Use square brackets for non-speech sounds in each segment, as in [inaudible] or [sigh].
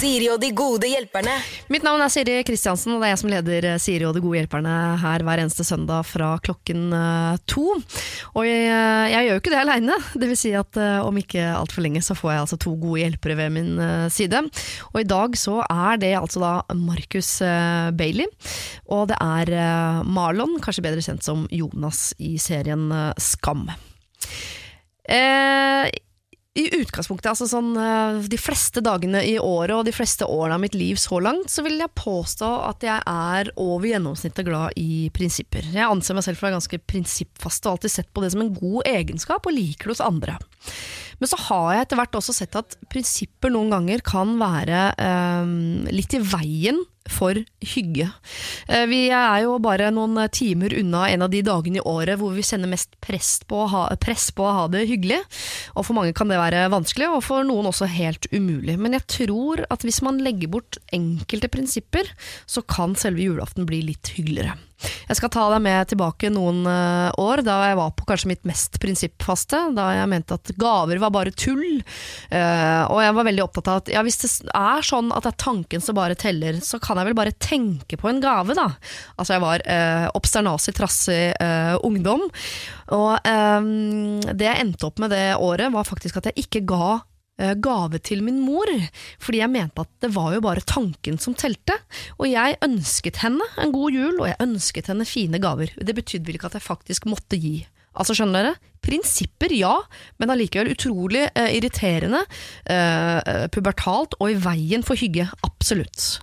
Siri og de gode hjelperne. Mitt navn er Siri Kristiansen, og det er jeg som leder eh, Siri og de gode hjelperne her hver eneste søndag fra klokken eh, to. Og jeg, eh, jeg gjør jo ikke det aleine. Vil si at om ikke altfor lenge så får jeg altså to gode hjelpere ved min side. Og i dag så er det altså da Marcus Bailey, og det er Marlon, kanskje bedre kjent som Jonas i serien Skam. Eh, i utgangspunktet, altså sånn eh, de fleste dagene i året og de fleste årene av mitt liv så langt, så vil jeg påstå at jeg er over gjennomsnittet glad i prinsipper. Jeg anser meg selv for å være ganske prinsippfast og alltid sett på det som en god egenskap og liker det hos andre. Men så har jeg etter hvert også sett at prinsipper noen ganger kan være eh, litt i veien for hygge. Eh, Vi er jo bare noen timer unna en av de dagene i året hvor vi sender mest press på, ha, press på å ha det hyggelig. Og for mange kan det være vanskelig, og for noen også helt umulig. Men jeg tror at hvis man legger bort enkelte prinsipper, så kan selve julaften bli litt hyggeligere. Jeg skal ta deg med tilbake noen eh, år, da jeg var på kanskje mitt mest prinsippfaste. Da jeg mente at gaver var bare tull. Eh, og jeg var veldig opptatt av at ja, hvis det er sånn at det er tanken som bare teller, så kan jeg vel bare tenke på en gave, da. Altså jeg var eh, obsternasig, trassig eh, ungdom. Og eh, det jeg endte opp med det året, var faktisk at jeg ikke ga gave til min mor, fordi jeg mente at det var jo bare tanken som telte. Og jeg ønsket henne en god jul, og jeg ønsket henne fine gaver. Det betydde vel ikke at jeg faktisk måtte gi. Altså, skjønner dere? Prinsipper, ja, men allikevel utrolig eh, irriterende, eh, pubertalt og i veien for hygge. Absolutt.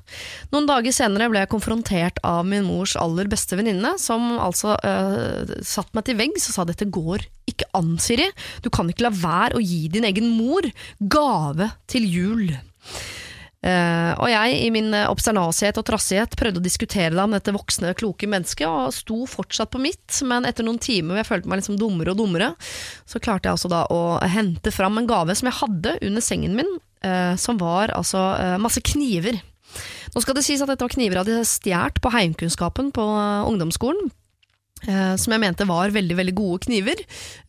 Noen dager senere ble jeg konfrontert av min mors aller beste venninne, som altså eh, satt meg til veggs og sa dette går ikke an, Siri. Du kan ikke la være å gi din egen mor gave til jul. Eh, og jeg, i min obsternasighet og trassighet, prøvde å diskutere det med dette voksne, kloke mennesket, og sto fortsatt på mitt, men etter noen timer hvor jeg følte meg liksom dummere og dummere, så klarte jeg altså da å hente fram en gave som jeg hadde under sengen min, eh, som var altså eh, masse kniver. Nå skal det sies at dette var kniver jeg hadde stjålet på heimkunnskapen på eh, ungdomsskolen. Eh, som jeg mente var veldig veldig gode kniver,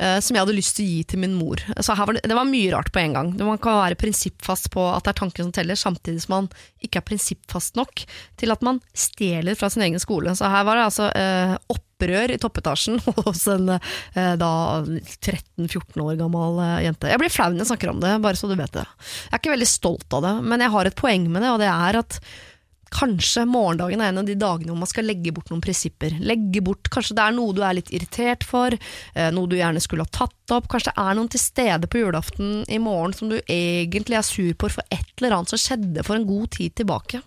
eh, som jeg hadde lyst til å gi til min mor. Så var det, det var mye rart på en gang. Man kan være prinsippfast på at det er tanken som teller, samtidig som man ikke er prinsippfast nok til at man stjeler fra sin egen skole. Så her var det altså eh, opprør i toppetasjen [laughs] hos en eh, da 13-14 år gammel eh, jente. Jeg blir flau når jeg snakker om det, bare så du vet det. Jeg er ikke veldig stolt av det, men jeg har et poeng med det, og det er at Kanskje morgendagen er en av de dagene hvor man skal legge bort noen prinsipper. Legge bort, Kanskje det er noe du er litt irritert for, eh, noe du gjerne skulle ha tatt opp. Kanskje det er noen til stede på julaften i morgen som du egentlig er sur på for et eller annet som skjedde for en god tid tilbake.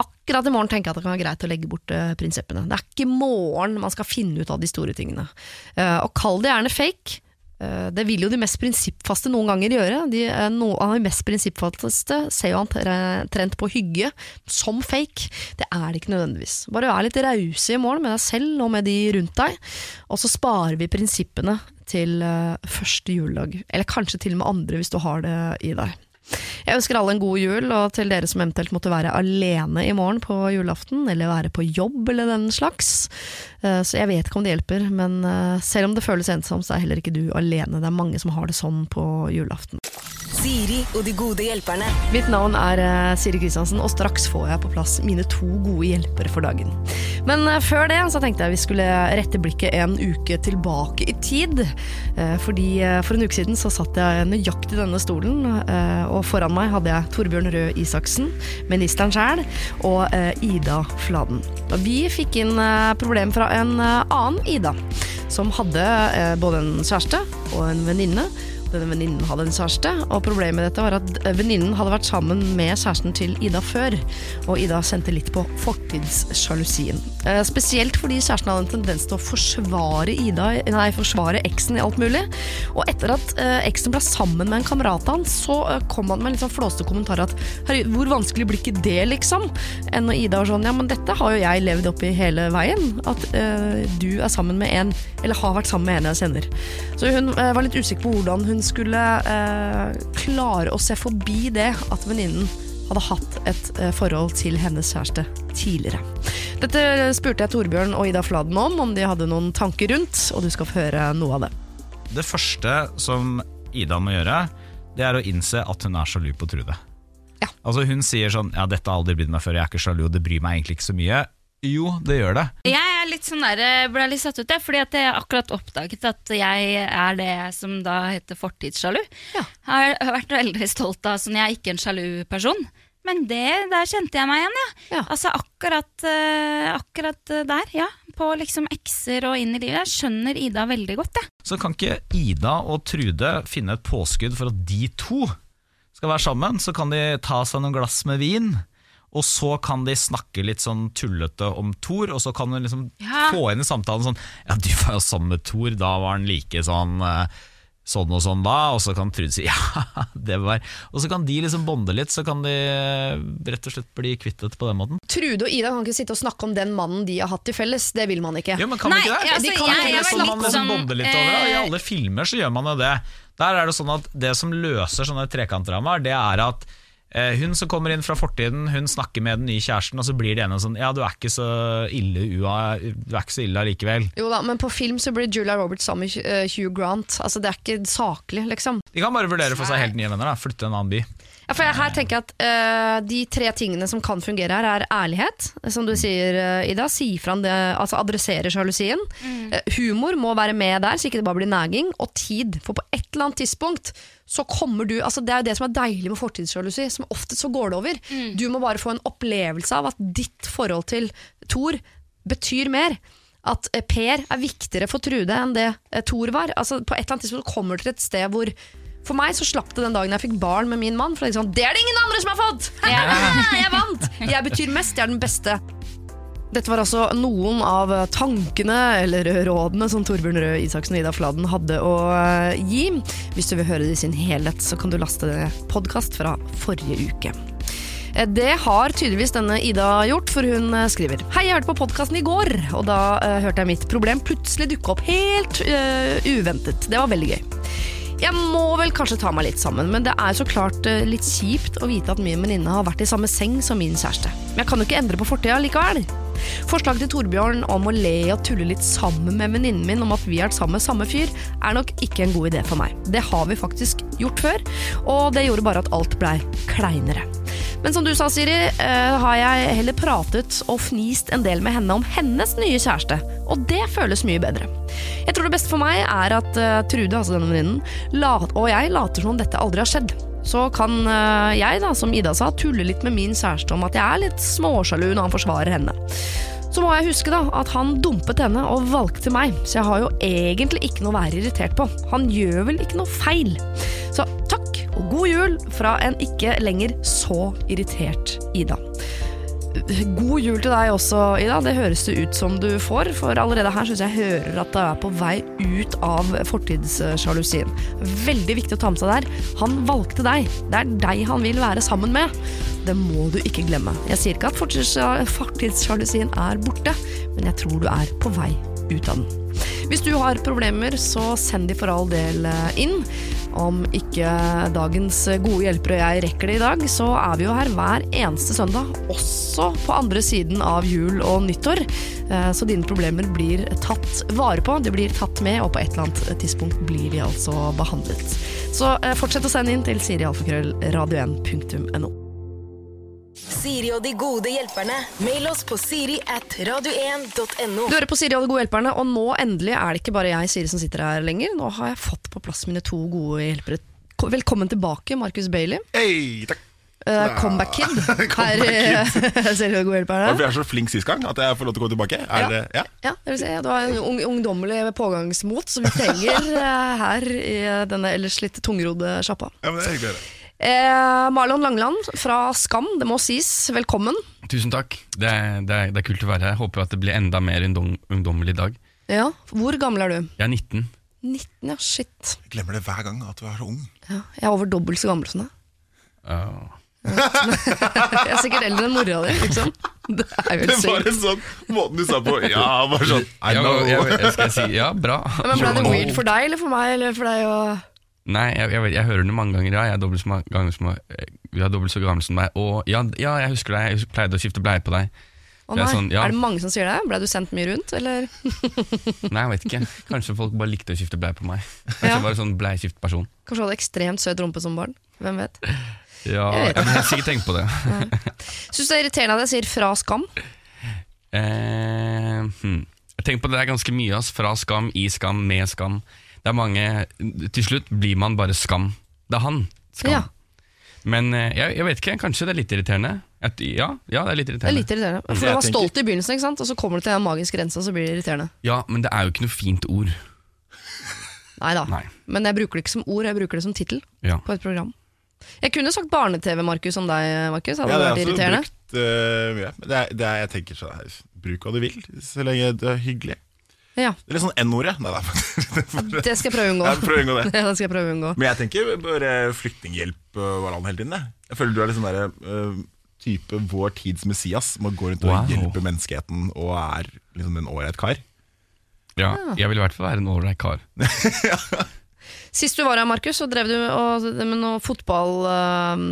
Akkurat i morgen tenker jeg at det kan være greit å legge bort eh, prinsippene. Det er ikke i morgen man skal finne ut av de store tingene. Eh, og kall det gjerne fake. Eh, Det vil jo de mest prinsippfaste noen ganger gjøre. De, no, av de mest prinsippfaste ser jo han trent på hygge som fake. Det er det ikke nødvendigvis. Bare vær litt rause i morgen med deg selv og med de rundt deg, og så sparer vi prinsippene til eh, første juledag. Eller kanskje til og med andre, hvis du har det i deg. Jeg ønsker alle en god jul, og til dere som eventuelt måtte være alene i morgen på julaften, eller være på jobb eller den slags. Eh, Så jeg vet ikke om det hjelper, men eh, selv om det føles ensomt, så er heller ikke du alene. Det er mange som har det sånn på julaften. Siri og de gode hjelperne. Mitt navn er eh, Siri Kristiansen, og straks får jeg på plass mine to gode hjelpere for dagen. Men eh, før det så tenkte jeg vi skulle rette blikket en uke tilbake i tid. Eh, Fordi For en uke siden så satt jeg nøyaktig i denne stolen, og foran meg hadde jeg Torbjørn Røe Isaksen, ministeren sjæl, og Ida Fladen. Og Vi fikk inn problem fra en annen Ida, som hadde både en kjæreste og en venninne. Denne venninnen hadde en kjæreste, og problemet med dette var at venninnen hadde vært sammen med kjæresten til Ida før, og Ida kjente litt på fortidssjalusien. Eh, Spesielt fordi kjæresten hadde en tendens til å forsvare Ida, nei, forsvare eksen i alt mulig. Og etter at eh, eksen ble sammen med en kamerat av han, så eh, kom han med en litt sånn flåste kommentar at herregud, hvor vanskelig blir ikke det, liksom? Enn når Ida var sånn, ja, men dette har jo jeg levd oppi hele veien, at uh, du er sammen med en, eller har vært sammen med en jeg kjenner. Så hun uh, var litt usikker på hvordan hun skulle eh, klare å se forbi det at venninnen hadde hatt et eh, forhold til hennes kjæreste tidligere. Dette spurte jeg Torbjørn og Ida Fladen om, om de hadde noen tanker rundt, og du skal få høre noe av det. Det første som Ida må gjøre, det er å innse at hun er sjalu på Trude. Ja. Altså Hun sier sånn Ja, dette har aldri blitt meg før, jeg er ikke sjalu, og det bryr meg egentlig ikke så mye. Jo, det gjør det. Jeg er litt sånn der, eh, ble litt satt ut, jeg, fordi at jeg har akkurat oppdaget at jeg er det som da heter fortidssjalu. Ja. Har vært veldig stolt av sånn, jeg er ikke en sjalu person. Men det, der kjente jeg meg igjen, ja. Ja. Altså akkurat, eh, akkurat der, ja. På liksom ekser og inn i livet. Jeg skjønner Ida veldig godt, jeg. Så kan ikke Ida og Trude finne et påskudd for at de to skal være sammen? Så kan de ta seg noen glass med vin, og så kan de snakke litt sånn tullete om Thor, og så kan hun liksom Ja. få inn i samtalen sånn Ja, du var jo sammen med Thor, da var han like sånn eh, Sånn og sånn da, og så kan Trude si [laughs] ja, det var Og så kan de liksom bonde litt, så kan de eh, rett og slett bli kvittet på den måten. Trude og Ida kan ikke sitte og snakke om den mannen de har hatt til felles. Det vil man ikke. Jo, men kan Nei, ikke det? altså, De kan jeg- ikke jeg det sånn litt man liksom sånn, bonder litt over det. I eh, alle filmer så gjør man jo det. Der er det sånn at det som løser sånne trekantdramaer, det er at hun som kommer inn fra fortiden, hun snakker med den nye kjæresten, og så blir de enige sånn Ja, du er ikke så ille ua, du er ikke så ille allikevel. Jo da, Men på film så blir Julia Roberts sammen med eh, Hugh Grant. Altså Det er ikke saklig, liksom. De kan bare vurdere for seg helt nye venner, da. Flytte til en annen by. Ja, for her tenker jeg at uh, De tre tingene som kan fungere her, er ærlighet. Som du sier, uh, Ida. Si fra det, altså adressere sjalusien. Eh, humor må være med der, så ikke det bare blir nagging. Og tid. For på et eller annet tidspunkt så kommer du altså Det er jo det som er deilig med fortidssjalusi. Som ofte så går det over. Du må bare få en opplevelse av at ditt forhold til Thor betyr mer. At Per er viktigere for Trude enn det Thor var. Altså På et eller annet tidspunkt kommer du til et sted hvor for meg så slapp det den dagen jeg fikk barn med min mann. For er sånn, det er det ingen andre som har fått! [laughs] jeg vant! Jeg betyr mest, jeg er den beste. Dette var altså noen av tankene eller rådene som Torbjørn Røe Isaksen og Ida Fladen hadde å eh, gi. Hvis du vil høre det i sin helhet, så kan du laste podkast fra forrige uke. Eh, Det har tydeligvis denne Ida gjort, for hun eh, skriver Hei, jeg hørte på podkasten i går, og da uh, hørte jeg mitt problem plutselig dukke opp helt uh, uventet. Det var veldig gøy. Jeg må vel kanskje ta meg litt sammen, men det er så klart eh, litt kjipt å vite at min venninne har vært i samme seng som min kjæreste. Men jeg kan jo ikke endre på fortida likevel. Forslaget til Torbjørn om å le og tulle litt sammen med venninnen min om at vi er sammen med samme fyr, er nok ikke en god idé for meg. Det har vi faktisk gjort før, og det gjorde bare at alt blei kleinere. Men som du sa, Siri, eh, har jeg heller pratet og fnist en del med henne om hennes nye kjæreste, og det føles mye bedre. Jeg tror det beste for meg er at eh, Trude, altså denne venninnen, og jeg later som om dette aldri har skjedd. Så kan eh, jeg, da, som Ida sa, tulle litt med min kjæreste om at jeg er litt småsjalu når han forsvarer henne. Så må jeg huske da at han dumpet henne og valgte meg, så jeg har jo egentlig ikke noe å være irritert på. Han gjør vel ikke noe feil. Så takk og god jul fra en ikke lenger så irritert Ida. God jul til deg også, Ida. Det høres det ut som du får, for allerede her syns jeg hører at det er på vei ut av fortidssjalusien. Veldig viktig å ta med seg der. Han valgte deg. Det er deg han vil være sammen med. Det må du ikke glemme. Jeg sier ikke at fortids- fortidssjalusien er borte, men jeg tror du er på vei ut av den. Hvis du har problemer, så send de for all del eh, inn. Om ikke dagens gode hjelpere og jeg rekker det i dag, så er vi jo her hver eneste søndag, også på andre siden av jul og nyttår. Eh, Så dine problemer blir tatt vare på, de blir tatt med, og på et eller annet tidspunkt blir de altså behandlet. Så eh, fortsett å sende inn til sirialfakrøllradio1.no. Siri og de gode hjelperne. Mail oss på siri at radio1.no. Du hører på Siri og de gode hjelperne, og nå endelig er det ikke bare jeg, Siri, som sitter her lenger. Nå har jeg fått på plass mine to gode hjelpere. Velkommen tilbake, Markus Bailey. Hei, takk. Uh, comeback Kid [laughs] her i [laughs] Siri og de gode hjelperne. Hvorfor jeg er så flink sist gang at jeg får lov til å komme tilbake? Er Ja. det, ja? Ja, det vil si, Du har en ung, ungdommelig pågangsmot som vi trenger eh, her i denne ellers litt tungrodde sjappa. ja, men det er hyggelig. Eh, Marlon Langland fra Skam, det må sies. Velkommen. Tusen takk. Det er, det, er, det er kult å være her. Håper at det blir enda mer ungdom, ungdommelig i dag. Ja, Hvor gammel er du? Jeg er 19. 19, ja. Shit. Jeg glemmer det hver gang at du er så ung. Ja, jeg er over dobbelt så gammel som deg. Uh, [laughs] Jeg er sikkert eldre enn mora di, liksom. Det er jo Det helt var sykt. en sånn måten du sa på. Ja, bare sånn I ja, jeg, jeg, skal jeg si Ja, bra. Men Ble det weird for deg eller for meg? Eller for deg og... Nei, jeg, jeg, jeg hører det mange ganger. Ja, jeg er dobbelt så, ma- ganger som, er dobbelt så gammel som deg. Og ja, ja, jeg husker deg. Jeg pleide å skifte bleie på deg. Det er sånn, ja. Er det mange som sier det? Ble du sendt mye rundt, eller? [laughs] Nei, jeg vet ikke. Kanskje folk bare likte å skifte bleie på meg. [laughs] Kanskje Ja. jeg var en sånn bleieskiftperson. Kanskje du hadde ekstremt søt rumpe som barn? Hvem vet? Ja, Jeg jeg har sikkert tenkt på det. Syns det er irriterende at jeg sier fra skam? Eh, hmm. Jeg tenker på det der ganske mye ass. Fra skam, i skam, med skam. Det er mange Til slutt blir man bare skam. Det er han. Skam. Ja. Men eh, jeg, jeg vet ikke, kanskje det er litt irriterende. At, ja, ja, det er litt Det er irriterende. litt irriterende. For Jeg du var tenker- stolt i begynnelsen, ikke sant? og så kommer du til den magiske grensa, og så blir det irriterende. Ja, men det er jo ikke noe fint ord. Nei da. Men jeg bruker det ikke som ord, jeg bruker det som tittel Ja. på et program. Jeg kunne sagt barne-TV, Markus, om deg, Markus. Hadde Ja, det det vært irriterende? brukt uh. Det er, det er, jeg tenker sånn Bruk hva du vil, så lenge det er hyggelig. Ja, Det er litt sånn N-ordet. Nei, nei. det skal jeg prøve å unngå. Ja, prøv å unngå det. [laughs] Ja, det skal jeg prøve å unngå. Men jeg tenker bare flyktninghjelp var hverandre hele tiden. Jeg, jeg føler du er litt sånn derre øh, type vår tids Messias. Man går rundt og Wow. hjelper menneskeheten og er liksom en ålreit kar. Ja, jeg vil i hvert fall være en ålreit kar. [laughs] [laughs] Sist du var her, Markus, så drev du og, med noe fotball uh,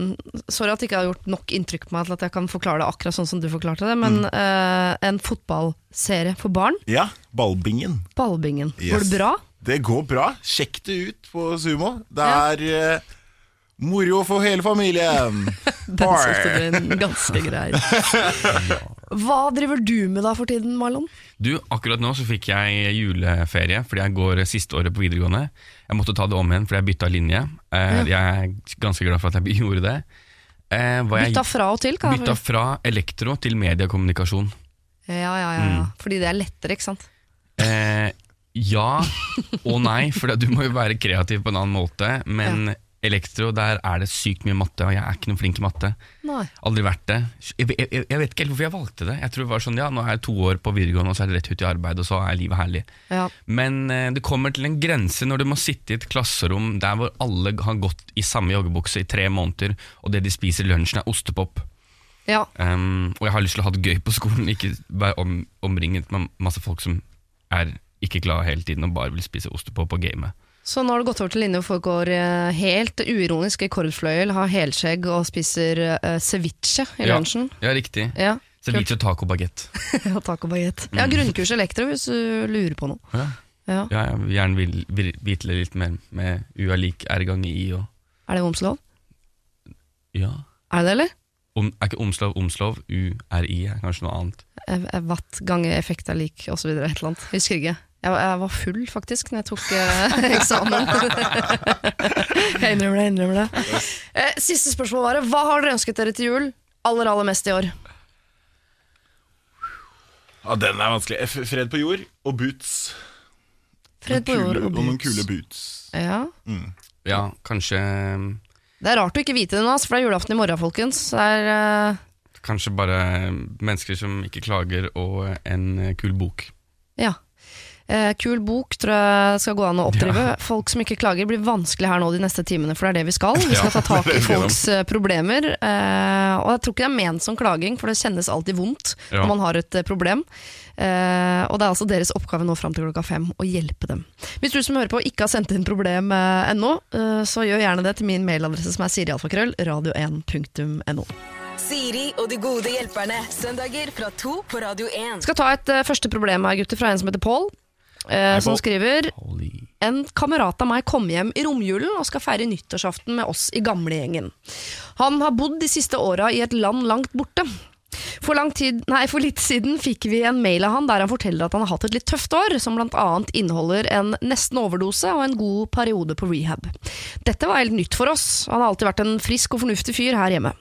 Sorry at det ikke har gjort nok inntrykk på meg til at jeg kan forklare det akkurat sånn som du forklarte det, men Mm. uh, en fotballserie for barn. Ja, ballbingen. Ballbingen. Går det bra? Det går bra. Sjekk det ut på Sumo. Det er øh, moro for hele familien. [laughs] Den solgte du inn ganske greit. [laughs] Hva driver du med da for tiden, Marlon? Du, akkurat nå så fikk jeg juleferie fordi jeg går siste året på videregående. Jeg måtte ta det om igjen fordi jeg bytta linje. Eh, Jeg er ganske glad for at jeg [laughs] gjorde det. Eh, Bytta fra og til? Kan jeg bytta fra elektro til mediekommunikasjon. Ja, ja, ja, ja. Mm. Fordi det er lettere, ikke sant? Eh, ja og nei, for du må jo være kreativ på en annen måte. Men elektro, der er det sykt mye matte, og jeg er ikke noe flink i matte. Nei. Aldri vært det. Jeg, jeg, jeg vet ikke helt hvorfor jeg valgte det. Jeg tror det var sånn, ja, Nå er jeg to år på videregående, og så er det rett ut i arbeid, og så er livet herlig. Ja. Men eh, det kommer til en grense når du må sitte i et klasserom der hvor alle har gått i samme joggebukse i tre måneder, og det de spiser i lunsjen er ostepop. ja. Um, og jeg har lyst til å ha det gøy på skolen, [laughs] ikke være om, omringet med masse folk som er ikke glad hele tiden og bare vil spise ostepop og game. Så nå har det gått over til linje hvor folk går eh, helt uironisk i kordfløyel, har helskjegg og spiser uh, ceviche i Ja. lunsjen. Ja, riktig. Ja. Ceviche taco bagett. ja, [laughs] taco baguette. Ja, grunnkurs elektro hvis du lurer på noe. Ja. Ja. Ja, jeg vil gjerne vil, vil vite litt mer med U er lik R ganger I og Er det omslov? Ja. Er det det, eller? Om, er ikke omslov omslov? U er I kanskje noe annet. Eh, Watt gange effekt er lik, osv. Et eller annet. Husker ikke. Jeg, var- jeg var full, faktisk, når jeg tok eh, [laughs] eksamen. [laughs] jeg innrømmer det. jeg innrømmer det eh, Siste spørsmål var Hva har dere ønsket dere til jul aller aller mest i år? Ja, den er vanskelig. F Fred på jord og boots. Fred på Noen jord kule, og og noen boots. kule boots. Ja. Ja, kanskje Det er rart å ikke vite det nå, ass, for det er julaften i morgen, folkens. Det er, eh, Kanskje bare mennesker som ikke klager, og en kul bok. ja. Eh, kul bok tror jeg skal gå an å oppdrive. Folk som ikke klager, blir vanskelig her nå de neste timene, for det er det vi skal. Vi skal ta tak i folks eh, problemer. Eh, og jeg tror ikke det er ment som klaging, for det kjennes alltid vondt Ja. når man har et eh, problem. Eh, og det er altså deres oppgave nå fram til klokka fem å hjelpe dem. Hvis du som hører på ikke har sendt inn problem eh, ennå, eh, så gjør gjerne det til min mailadresse som er sirialfakrøll, radio1.no. Siri og de gode hjelperne. Søndager fra to på Radio 1. Skal ta et uh, første problem her, gutter, fra en som heter Pål. Eh, som skriver En kamerat av meg kom hjem i romjulen og skal feire nyttårsaften med oss i gamlegjengen. Han har bodd de siste åra i et land langt borte. For, tid, nei, for litt siden fikk vi en mail av han der han forteller at han har hatt et litt tøft år, som annet inneholder en nesten overdose og en god periode på rehab. Dette var helt nytt for oss, han har alltid vært en frisk og fornuftig fyr her hjemme.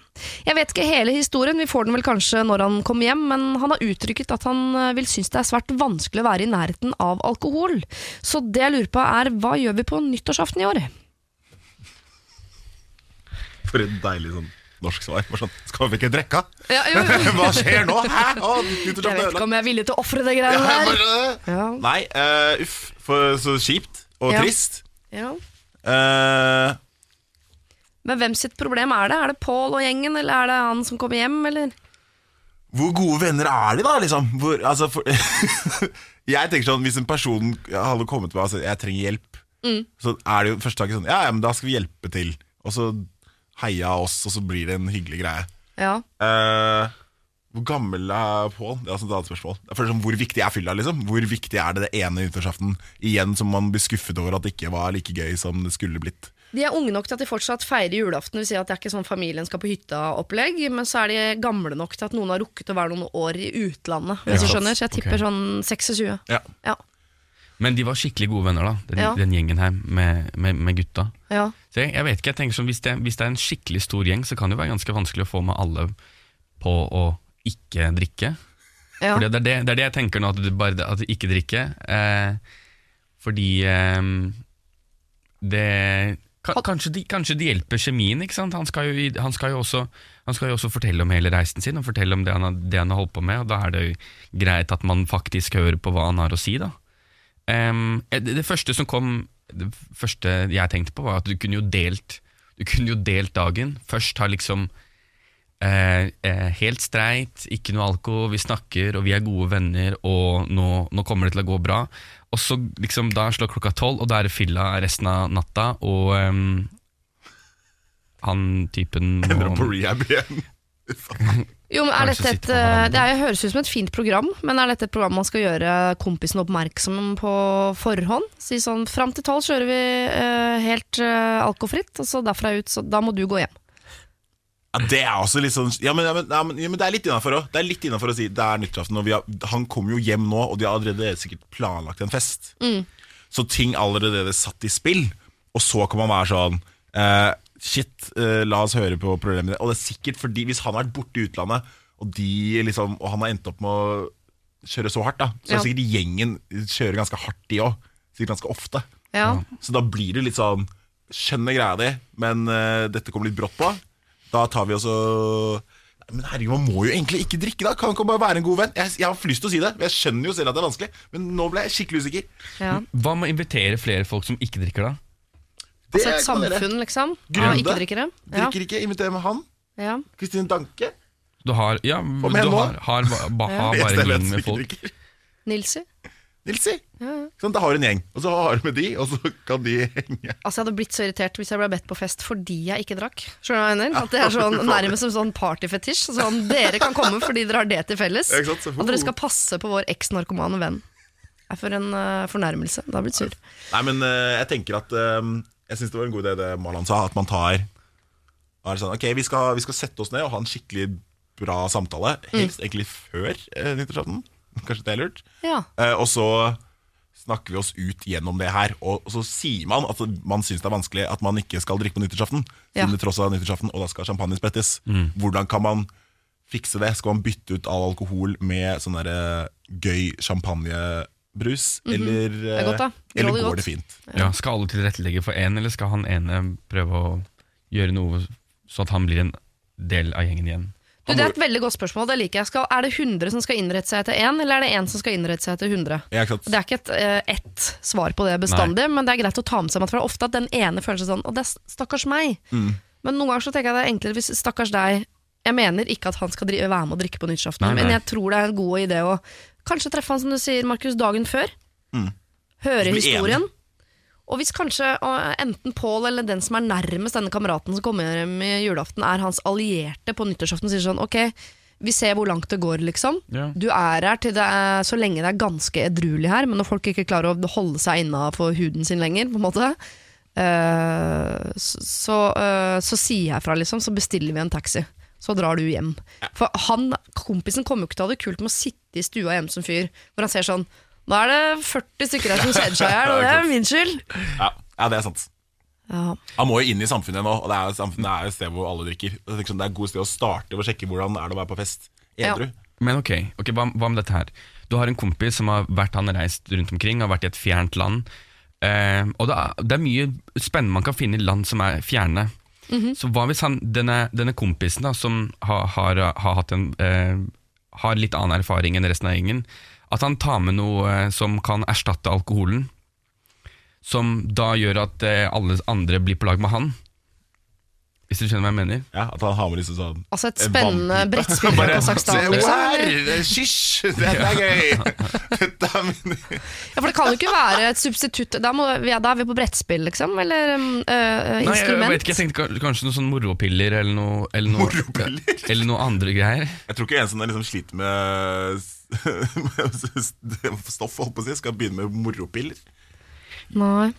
Jeg vet ikke hele historien, vi får den vel kanskje når han kommer hjem, men han har uttrykket at han eh, vil synes det er svært vanskelig å være i nærheten av alkohol. Så det jeg lurer på er, hva gjør vi på nyttårsaften i år? For et deilig sånn norsk svar. Bare sånn, skal vi ikke drikke? Ja, jo, jo. [laughs] Hva skjer nå? Hæ? Å, Jeg vet ikke om jeg er villig til å ofre [laughs] det greiene der. Ja. Nei, eh, uff. For så kjipt og Ja. trist. Ja. Eh, Men hvem sitt problem er det? Er det Pål og gjengen, eller er det han som kommer hjem, eller? hvor gode venner er de, da? Liksom? Hvor, altså, for, [laughs] jeg tenker sånn, Hvis en person hadde kommet med sagt jeg trenger hjelp, Mm. så er det jo første taket sånn Ja, ja, men da skal vi hjelpe til. Og så heia oss, og så blir det en hyggelig greie. Ja. Eh, hvor gammel er Pål? Det er altså et annet spørsmål. Det er for hvor viktig er fylla? liksom? Hvor viktig er det det ene nyttårsaften igjen som man blir skuffet over at det ikke var like gøy som det skulle blitt? De er unge nok til at de fortsatt feirer julaften. Det vil si at det er ikke sånn familien skal på hytta-opplegg, men så er de gamle nok til at noen har rukket å være noen år i utlandet. Hvis du skjønner, Så jeg tipper okay. sånn 26. Ja. Ja. Men de var skikkelig gode venner, da, den, Ja. den gjengen her med, med, med gutta. ja. Så jeg, jeg vet ikke, jeg tenker sånn, hvis det, hvis det er en skikkelig stor gjeng, så kan det jo være ganske vanskelig å få med alle på å ikke drikke. ja. Fordi det, er det, det er det jeg tenker nå, at du bare at du ikke drikker. Eh, fordi eh, det ka, kanskje, de, kanskje de hjelper kjemien, ikke sant? Han skal, jo, han, skal også, han skal jo også fortelle om hele reisen sin, og fortelle om det han, har, det han har holdt på med, og da er det jo greit at man faktisk hører på hva han har å si, da. Em, det, det første som kom Det første jeg tenkte på, var at du kunne jo delt Du kunne jo delt dagen. Først ha liksom Eh, eh, helt streit, ikke noe alko, vi snakker og vi er gode venner, og nå, nå kommer det til å gå bra. Og så liksom da slår klokka tolv, og da er det fylla resten av natta, og um, han typen Ender opp på rehab igjen. Jo, men er dette et, hverandre. det er, høres ut som et fint program, men er dette et program man skal gjøre kompisen oppmerksom på forhånd? Si sånn, fram til tolv kjører vi uh, helt uh, alkofritt, og så derfra ut, så da må du gå hjem. Ja, det er også litt sånn Ja, men, ja, men, ja, men, ja, men det er litt innafor òg. Det er litt innenfor å si det er nyttårsaften, og har, han kommer jo hjem nå, og de har allerede sikkert planlagt en fest. Så ting allerede satt i spill, og så kan man være sånn eh, Shit, eh, la oss høre på problemene. Og det er sikkert fordi hvis han har vært borte i utlandet, og, de, liksom, og han har endt opp med å kjøre så hardt, da, så Ja. det sikkert gjengen kjører ganske hardt, de òg. Sikkert ganske ofte. Ja. Så da blir det litt sånn Skjønner greia di, men eh, dette kommer litt brått på. Da tar vi også Nei, Men herregud, man må jo egentlig ikke drikke, da. Kan ikke bare være en god venn. Jeg, jeg har lyst til å si det, jeg skjønner jo selv at det er vanskelig, men nå ble jeg skikkelig usikker. ja. Hva med å invitere flere folk som ikke drikker, da? Det Altså et samfunn, liksom. Grunde. ikke-drikkere. Ja. Drikker ikke, inviterer med han. Ja. Kristine Danke. Du har, ja, du har, har, har, har bare en gjeng med folk. Nilsi. Nilsi. Nilsi. Sånn, da har du en gjeng, og så har du med de, og så kan de henge. Altså Jeg hadde blitt så irritert hvis jeg ble bedt på fest fordi jeg ikke drakk. Skjønner du hva jeg mener? At det er sånn [laughs] nærmest som sånn partyfetisj. Sånn, dere kan komme fordi dere har det til felles. Ja, ikke sant? Og dere skal passe på vår eks-narkomane venn. Det er for en uh, fornærmelse. Da har jeg blitt sur. Nei, men uh, jeg tenker at eh, Jeg syns det var en god idé det Marlon sa, at man tar er sånn, Ok, vi skal, vi skal sette oss ned og ha en skikkelig bra samtale. Helst egentlig før eh, nyttårsaften. [laughs] Kanskje det er lurt. Ja. Eh, og så snakker vi oss ut gjennom det her. Og, og så sier man at man syns det er vanskelig at man ikke skal drikke på nyttårsaften. Ja. Det tross alt er nyttårsaften, og da skal champagne sprettes. Hvordan kan man fikse det? Skal man bytte ut all alkohol med sånn der, eh, mm -hmm. Eller, er godt, eh, eller går godt. det fint? Ja, skal alle tilrettelegge for én, eller skal han ene prøve å gjøre noe så at han blir en del av gjengen igjen? Du, det er et veldig godt spørsmål. Det liker jeg. Skal, er det 100 som skal innrette seg etter én, eller er det én som skal innrette seg etter 100? Ja? Det er ikke et, eh, ett svar på det bestandig, men det er greit å ta med seg. For det er ofte at den ene føler seg sånn Og det er stakkars meg. Mm. Men noen ganger så tenker jeg det er enklere hvis stakkars deg Jeg mener ikke at han skal være med å drikke på nyttårsaften, Nei, nei. men jeg tror det er en god idé å kanskje treffe han, som du sier, Markus, dagen før. Høre historien. enig. Og hvis kanskje uh, enten Pål eller den som er nærmest denne kameraten som kommer hjem i julaften, er hans allierte på nyttårsaften, sier sånn ok, vi ser hvor langt det går, liksom. Ja. Du er her til det er, så lenge det er ganske edruelig her, men når folk ikke klarer å holde seg innafor huden sin lenger, på en måte, uh, så, så, eh, så sier jeg fra, liksom, så bestiller vi en taxi. Så drar du hjem. For han, kompisen kommer jo ikke til å ha det kult med å sitte i stua hjemme som fyr, hvor han ser sånn Nå er det 40 stykker her som kjeder seg i hjel, [laughs] og det er min skyld. Ja, ja, det er sant. Ja. Han må jo inn i samfunnet nå, og det er, samfunnet er et sted hvor alle drikker. Sånn, Det er et godt sted å starte og å sjekke hvordan er det å være på fest. Edru. Men ok, okay hva, hva med dette her? Du har en kompis som har vært han reist rundt omkring, har vært i et fjernt land. Eh, og det er, det er mye spennende man kan finne i land som er fjerne. Så hva hvis han, denne, denne kompisen da, som har, har, har, en, eh, har litt annen erfaring enn resten av gjengen, at han tar med noe eh, som kan erstatte alkoholen, som da gjør at eh, alle andre blir på lag med han? Hvis du skjønner hva jeg mener? Ja, At han har med liksom sånn Altså et spennende [laughs] brettspill Bare, Kasakhstan. Se Liksom. her! Hysj! Dette er gøy! [laughs] Dette er min Ja, for det kan jo ikke være et substitutt. Da, må, ja, da er vi på brettspill, liksom? Eller øh, instrument? Nei, jeg, vet ikke, jeg tenkte kanskje noen sånn moropiller eller noe, eller noe, Moropiller? [laughs] eller noe andre greier. Jeg tror ikke en som liksom sliter med, med stoff, holdt på å si, skal begynne med moropiller. Nei.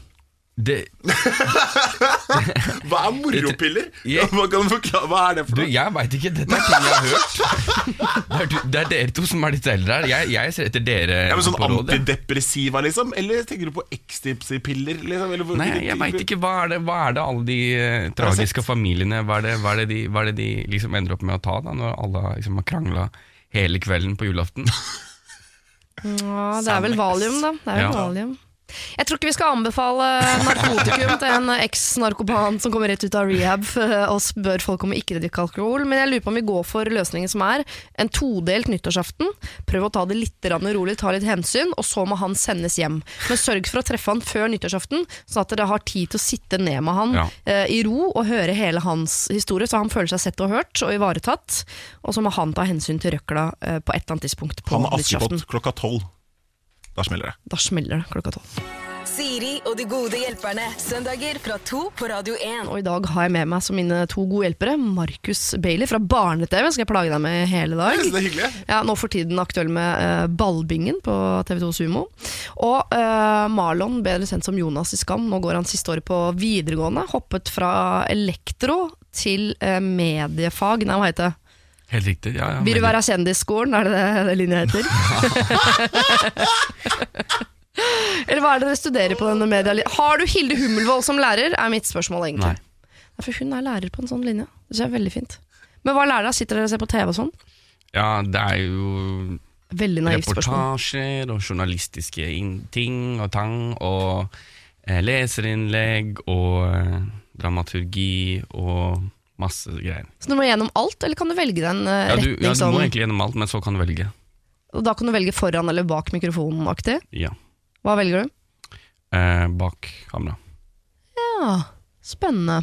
Det, [laughs] Hva er moropiller? Jeg- Hva, kan du forklare, hva er det for noe? jeg veit ikke. Dette er ting jeg har hørt. [laughs] Det er, du, det er dere to som er litt eldre her. Jeg, jeg ser etter dere Ja, men sånn jeg. Antidepressiva, liksom? Eller tenker du på ecstasy-piller? Liksom? Eller Nei, jeg type- veit ikke. Hva er, det, hva er det alle de uh, tragiske familiene Hva er det, hva er det, de, hva er det de liksom ender opp med å ta, da når alle liksom har krangla hele kvelden på julaften? [laughs] Ja, det er vel valium, da. Det er vel Ja. valium. Jeg tror ikke vi skal anbefale narkotikum til en eks-narkopan som kommer rett ut av rehab eh, og spør folk om ikke drikke alkohol, men jeg lurer på om vi går for løsningen som er en todelt nyttårsaften. Prøv å ta det litt rolig, ta litt hensyn, og så må han sendes hjem. Men sørg for å treffe han før nyttårsaften, sånn at dere har tid til å sitte ned med han Ja. eh, i ro og høre hele hans historie, så han føler seg sett og hørt og ivaretatt. Og så må han ta hensyn til røkla eh, på et eller annet tidspunkt på nyttårsaften. Han er. Askepott klokka tolv. Da smeller det. Da smeller det klokka tolv. Siri og de gode hjelperne. Søndager fra to på Radio 1. Og i dag har jeg med meg som mine to gode hjelpere Markus Bailey fra Barne-TV. Skal jeg plage deg med hele dag. Det er hyggelig. Ja, Nå for tiden aktuell med uh, Ballbingen på TV2 Sumo. Og uh, Marlon, bedre kjent som Jonas i Skam. Nå går han siste året på videregående. Hoppet fra elektro til uh, mediefag. Nei, hva heter det? Helt riktig. Ja, ja, Vil du være kjendisskolen, er det det, linja heter? [laughs] Eller hva er det dere studerer på denne media... Har du Hilde Hummelvold som lærer, er mitt spørsmål egentlig. Nei. For hun er lærer på en sånn linje. Det synes jeg er veldig fint. Men hva lærer dere? Sitter dere og ser på TV og sånn? Ja, det er jo Veldig naivt spørsmål. reportasjer og journalistiske ting og tang, og eh, leserinnlegg og eh, dramaturgi og masse greier. Så du må gjennom alt, eller kan du velge deg en eh, Ja, du, retning ja, du må egentlig gjennom alt, men så kan du velge. Og da kan du velge foran eller bak mikrofonen-aktig? Ja. Hva velger du? Eh, bak kamera. Ja, spennende.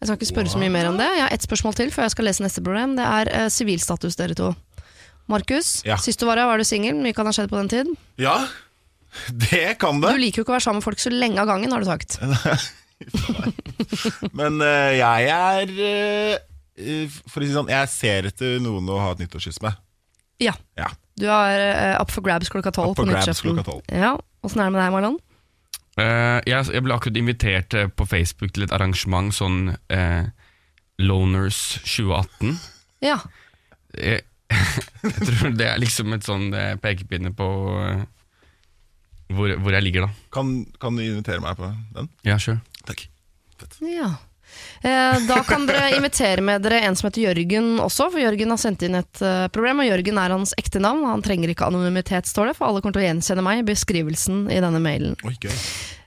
Jeg skal ikke spørre så mye mer om det. Jeg har ett spørsmål til før jeg skal lese neste problem. Det er eh, sivilstatus, dere to. Markus, Ja. sist du var her, var du singel. Mye kan ha skjedd på den tid. Ja, det kan det. Du liker jo ikke å være sammen med folk så lenge av gangen, har du sagt. [laughs] Men eh, jeg er eh, For å si sånn, jeg ser etter noen å ha et nyttårskyss med. Ja. Ja. Du er eh, up for grabs klokka tolv Up for på grabs nyttårsaften. klokka 12. Ja. Åssen er det med deg, Marlon? Eh, jeg, jeg ble akkurat invitert eh, på Facebook til et arrangement sånn eh, Loners 2018. Ja. Jeg, [laughs] jeg tror det er liksom et sånn eh, pekepinne på eh, hvor, hvor jeg ligger, da. Kan, kan du invitere meg på den? Ja, sure. Takk. Ja. Eh, da kan dere [laughs] invitere med dere en som heter Jørgen også, for Jørgen har sendt inn et eh, problem. Og Jørgen er hans ekte navn, han trenger ikke anonymitet, står det, for alle kommer til å gjenkjenne meg i beskrivelsen i denne mailen. Oi, gøy.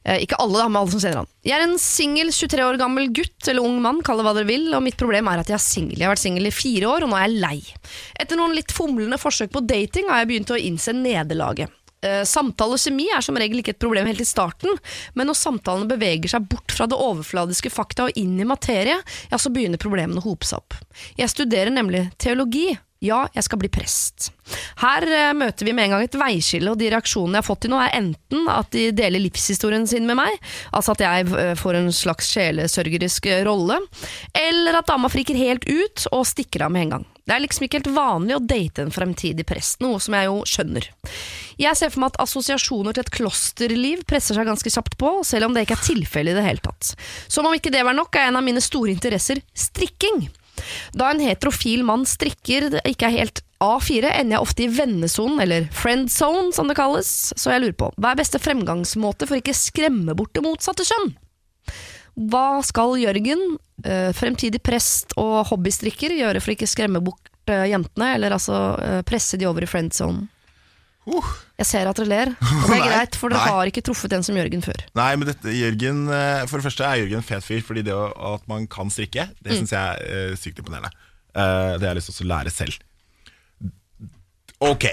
Eh, ikke alle, da, men alle som sender han. Jeg er en singel 23 år gammel gutt eller ung mann, kall det hva dere vil, og mitt problem er at jeg er singel. Jeg har vært singel i fire år, og nå er jeg lei. Etter noen litt fomlende forsøk på dating har jeg begynt å innse nederlaget. Eh, Samtale og kjemi er som regel ikke et problem helt i starten, men når samtalene beveger seg bort fra det overfladiske fakta og inn i materie, ja, så begynner problemene å hope seg opp. Jeg studerer nemlig teologi. Ja, jeg skal bli prest. Her uh, møter vi med en gang et veiskille, og de reaksjonene jeg har fått til nå, er enten at de deler livshistorien sin med meg, altså at jeg uh, får en slags sjelesørgerisk rolle, eller at dama friker helt ut og stikker av med en gang. Det er liksom ikke helt vanlig å date en fremtidig prest, noe som jeg jo skjønner. Jeg ser for meg at assosiasjoner til et klosterliv presser seg ganske kjapt på, selv om det ikke er tilfellet i det hele tatt. Som om ikke det var nok, er en av mine store interesser strikking. Da en heterofil mann strikker ikke er helt A4, ender jeg ofte i vennesonen, eller friendzone som det kalles, så jeg lurer på, hva er beste fremgangsmåte for ikke skremme bort det motsatte kjønn? Hva skal Jørgen, eh, fremtidig prest og hobbystrikker, gjøre for å ikke skremme bort eh, jentene, eller altså eh, presse de over i friendzone? Uh. Jeg ser at dere ler, [laughs] og det er greit, for dere har ikke truffet en som Jørgen før. Nei, men dette, Jørgen For det første er Jørgen en fet fyr, fordi det at man kan strikke, det Mm. syns jeg er sykt imponerende. Eh, det har jeg lyst til å lære selv. Ok,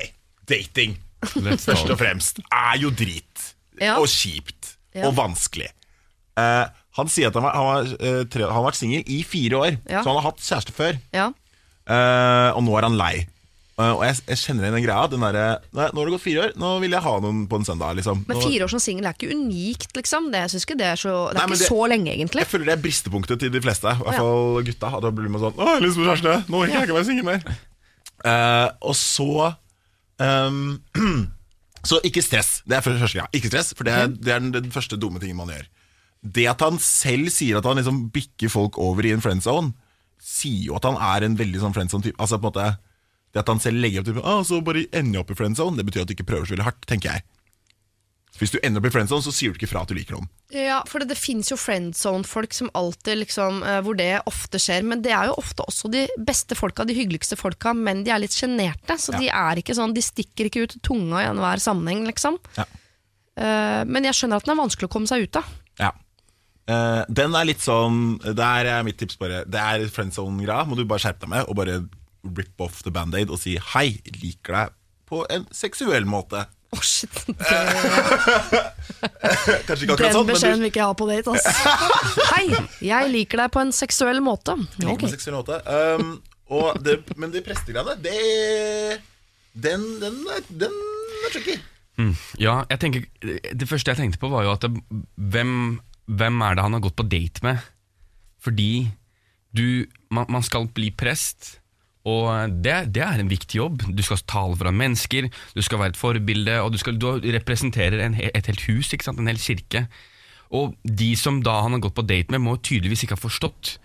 dating, [laughs] først og fremst, er jo drit. Ja. Og kjipt. Ja. Og vanskelig. Eh, han sier at han, var, han, var, eh, tre, han har vært singel i fire år, Ja. så han har hatt kjæreste før. Ja, Uh, og nå er han lei. Uh, og jeg, jeg kjenner igjen den greia. Den der, nei, nå har det gått fire år, nå vil jeg ha noen på en søndag. Liksom. Men fire år som singel er ikke unikt, liksom. Det, jeg synes ikke det er, så, det er Nei, ikke det- så lenge, egentlig. Jeg føler det er bristepunktet til de fleste, i hvert ja. fall gutta. Da blir man sånn 'Å, jeg har lyst på kjæreste! Nå orker jeg ikke være singel mer'. Og så um, [clears throat] Så ikke stress. Det er første greia. Ikke stress, for det er, det er den, den første dumme tingen man gjør. Det at han selv sier at han liksom bikker folk over i en friendzone, sier jo at han er en veldig sånn friendzone-type. Altså på en måte Det at han selv legger opp til ah, Så bare ender jeg opp i friendzone, det betyr at du ikke prøver så veldig hardt, tenker jeg. Hvis du ender opp i friendzone, så sier du ikke fra at du liker noen. Ja, for det, det finnes jo friendzone-folk som alltid liksom, eh, hvor det ofte skjer. Men det er jo ofte også de beste folka, de hyggeligste folka, men de er litt sjenerte. Så Ja. de er ikke sånn, de stikker ikke ut tunga i enhver sammenheng, liksom. Ja. Uh, men jeg skjønner at den er vanskelig å komme seg ut av. Eh, den er litt sånn Der er mitt tips bare Det er friendzone-greia. Må du bare skjerpe deg med og bare rip off the band-aid og si hei, liker deg på en seksuell måte. Å, shit. [laughs] Det, Kanskje ikke akkurat den sånn, beskjeden men vil ikke jeg ha på date, ass. [laughs] Hei, jeg liker deg på en seksuell måte. du liker Ok. på en seksuell måte. Um, og det, men de prestegreiene, det Den, den, er, den er tricky. Ja, jeg tenker, Det første jeg tenkte på, var jo at det, hvem, hvem er det han har gått på date med? Fordi du, man, man skal bli prest, og det, det er en viktig jobb. Du skal tale foran mennesker, du skal være et forbilde, og du, skal, du representerer en, et helt hus, en hel kirke. Og de som da han har gått på date med, må tydeligvis ikke ha forstått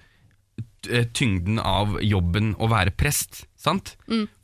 eh, tyngden av jobben å være prest, sant?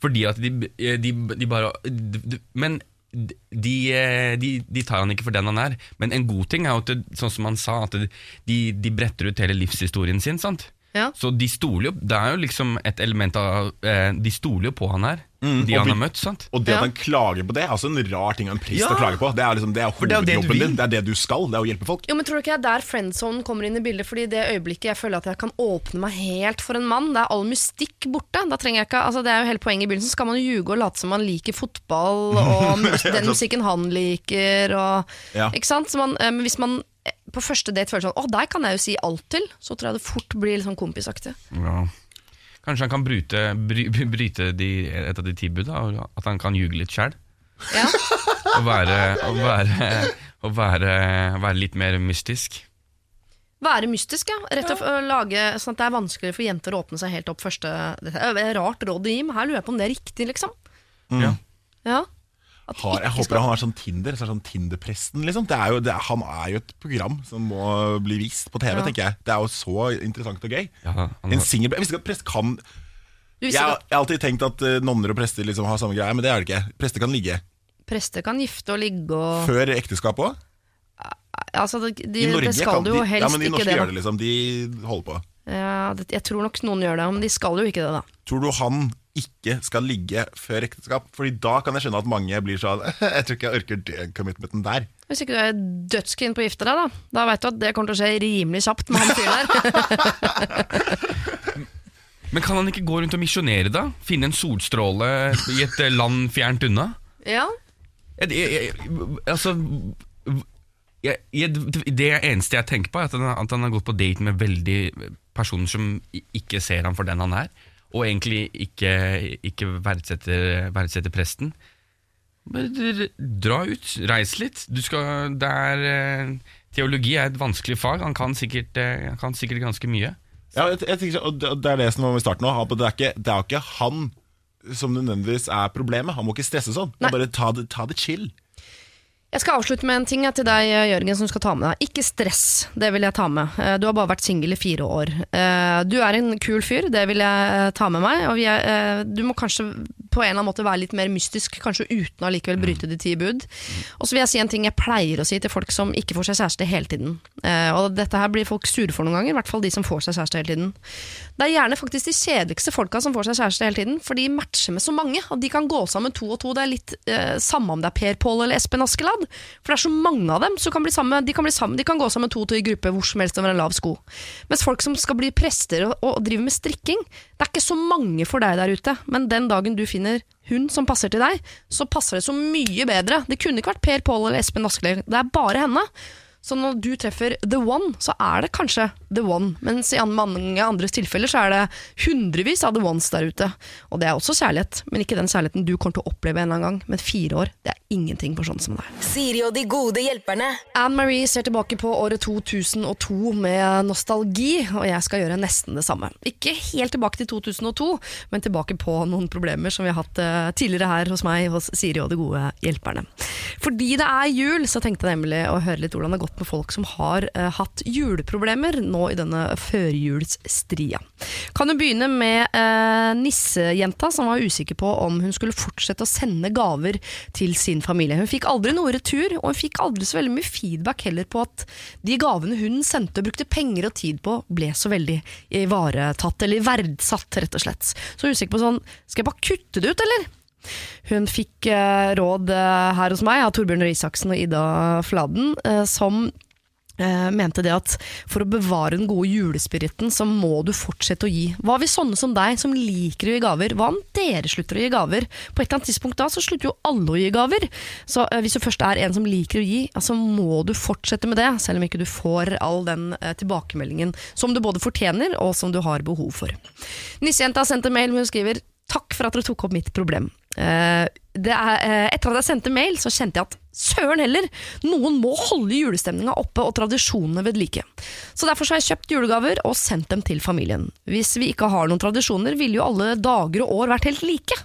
Fordi at de, eh, de, de bare de, Men de, eh, de, de tar han ikke for den han er. Men en god ting er jo at, det, sånn som han sa, at de, de bretter ut hele livshistorien sin. sant? Ja. Så de stoler jo, det er jo liksom et element av eh, De stoler jo på han her, de han vi- har møtt. sant? Og det Ja. at han klager på det, er også en rar ting av en prest Ja. å klage på. Det er liksom Det er For det jo det du hovedjobben din. Det er det du skal. Det er å hjelpe folk. Jo, men Tror du ikke det er der friendzone kommer inn i bildet? Fordi det øyeblikket jeg føler at jeg kan åpne meg helt for en mann, det er all mystikk borte. Da trenger jeg ikke, altså Det er jo hele poenget i begynnelsen. Så skal man ljuge og late som man liker fotball, og den [laughs] musikken han liker, og Ja. Ikke sant? Så man, eh, men hvis man på første date føler sånn Å, der kan jeg jo si alt til, så tror jeg det fort blir litt sånn kompisaktig. Ja. Kanskje han kan bryte, bry, bryte de, et av de ti bud, da, og at han kan ljuge litt sjæl? Ja. [laughs] Og, være, og, være, og være, være litt mer mystisk. Være mystisk, ja. Rett og ja. lage sånn at det er vanskeligere for jenter å åpne seg helt opp første Dette er rart råd å gi, men her lurer jeg på om det er riktig, liksom. Ja. Ja. At Har, jeg håper skal- han har sånn Tinder. Så er sånn Tinder-presten liksom. det er jo, det, er- Han er jo et program som må bli vist på TV, Ja. tenker jeg. Det er jo så interessant og gøy. Ja, En single, Jeg visste ikke at prest kan jeg, jeg har alltid tenkt at eh, nonner og prester liksom har samme greie, men det er det ikke. Prester kan ligge. prester kan gifte og ligge og Før ekteskap òg. altså, det, de, I Norge det skal kan du de jo helst Ja, men de ikke norske det. gjør det, liksom. De holder på. Ja, det. Jeg tror nok noen gjør det, men de skal jo ikke det, da. Tror du han ikke skal ligge før ekteskap? Fordi da kan jeg skjønne at mange blir sånn [laughs] Jeg tror ikke jeg orker den commitmenten der. Hvis ikke du er dødskeen på å gifte deg, da Da vet du at det kommer til å skje rimelig kjapt med han fyren der. [laughs] Men kan han ikke gå rundt og misjonere, da? Finne en solstråle i et eh, land fjernt unna? ja. Jeg, jeg, jeg, altså jeg, jeg, Det eneste jeg tenker på, er at han, at han har gått på date med veldig personer som ikke ser ham for den han er, og egentlig ikke, ikke verdsetter, verdsetter presten. Bare Dra ut, reis litt. Du skal, det er, eh, teologi er et vanskelig fag. Han kan sikkert, eh, han kan sikkert ganske mye. Ja, jeg, jeg tenker, og det er det som var med starten òg. Det er ikke, det er ikke han som nødvendigvis er problemet. Han må ikke stresse sånn. Bare ta det, ta det chill. Jeg skal avslutte med en ting til deg, Jørgen, som skal ta med deg. Ikke stress, det vil jeg ta med. Eh, Du har bare vært singel i fire år. Eh, Du er en kul fyr, det vil jeg eh, ta med meg. Og er, eh, du må kanskje på en eller annen måte være litt mer mystisk, kanskje uten å likevel bryte de ti bud. Og så vil jeg si en ting jeg pleier å si til folk som ikke får seg kjæreste hele tiden. Eh, Og dette her blir folk sure for noen ganger, i hvert fall de som får seg kjæreste hele tiden. Det er gjerne faktisk de kjedeligste folka som får seg kjæreste hele tiden, for de matcher med så mange. og de kan gå sammen to og to. Det er litt eh, samme om det er Per Pål eller Espen Askeladd. For det er så mange av dem, så kan sammen, de, kan sammen, de kan gå sammen to og to i gruppe hvor som helst over en lav sko. Mens folk som skal bli prester og, og driver med strikking, det er ikke så mange for deg der ute. Men den dagen du finner hun som passer til deg, så passer det så mye bedre. Det kunne ikke vært Per Pål eller Espen Askeladd, det er bare henne. Så når du treffer the one, så er det kanskje the one. Mens i mange andres tilfeller så er det hundrevis av the ones der ute. Og det er også kjærlighet, men ikke den kjærligheten du kommer til å oppleve en eller annen gang. Men fire år, det er ingenting for sånn som deg. Siri og de gode hjelperne. Anne-Marie ser tilbake på året 2002 med nostalgi, og jeg skal gjøre nesten det samme. Ikke helt tilbake til 2002, men tilbake på noen problemer som vi har hatt eh, tidligere her hos meg, hos Siri og de gode hjelperne. Fordi det er jul, så tenkte jeg nemlig å høre litt hvordan det har gått med folk som har eh, hatt juleproblemer nå i denne førjulsstria. Kan jo begynne med eh, nissejenta som var usikker på om hun skulle fortsette å sende gaver til sin familie. Hun fikk aldri noe retur, og hun fikk aldri så veldig mye feedback heller på at de gavene hun sendte og brukte penger og tid på, ble så veldig ivaretatt, eller verdsatt, rett og slett. Så er usikker på sånn, skal jeg bare kutte det ut, eller? Hun fikk eh, råd eh, her hos meg av Torbjørn Røe og Ida Fladen, eh, som mente det at for å bevare den gode julespiriten, så må du fortsette å gi. Hva hvis sånne som deg, som liker å gi gaver, hva om dere slutter å gi gaver? På et eller annet tidspunkt da, så slutter jo alle å gi gaver. Så hvis du først er en som liker å gi, så så må du fortsette med det, selv om ikke du får all den tilbakemeldingen som du både fortjener, og som du har behov for. Nissejenta sendte mail, hvor hun skriver Takk for at dere tok opp mitt problem. Eh, er, eh, etter at jeg sendte mail, så kjente jeg at søren heller, noen må holde julestemninga oppe og tradisjonene ved like. Så derfor har jeg kjøpt julegaver og sendt dem til familien. Hvis vi ikke har noen tradisjoner, ville jo alle dager og år vært helt like.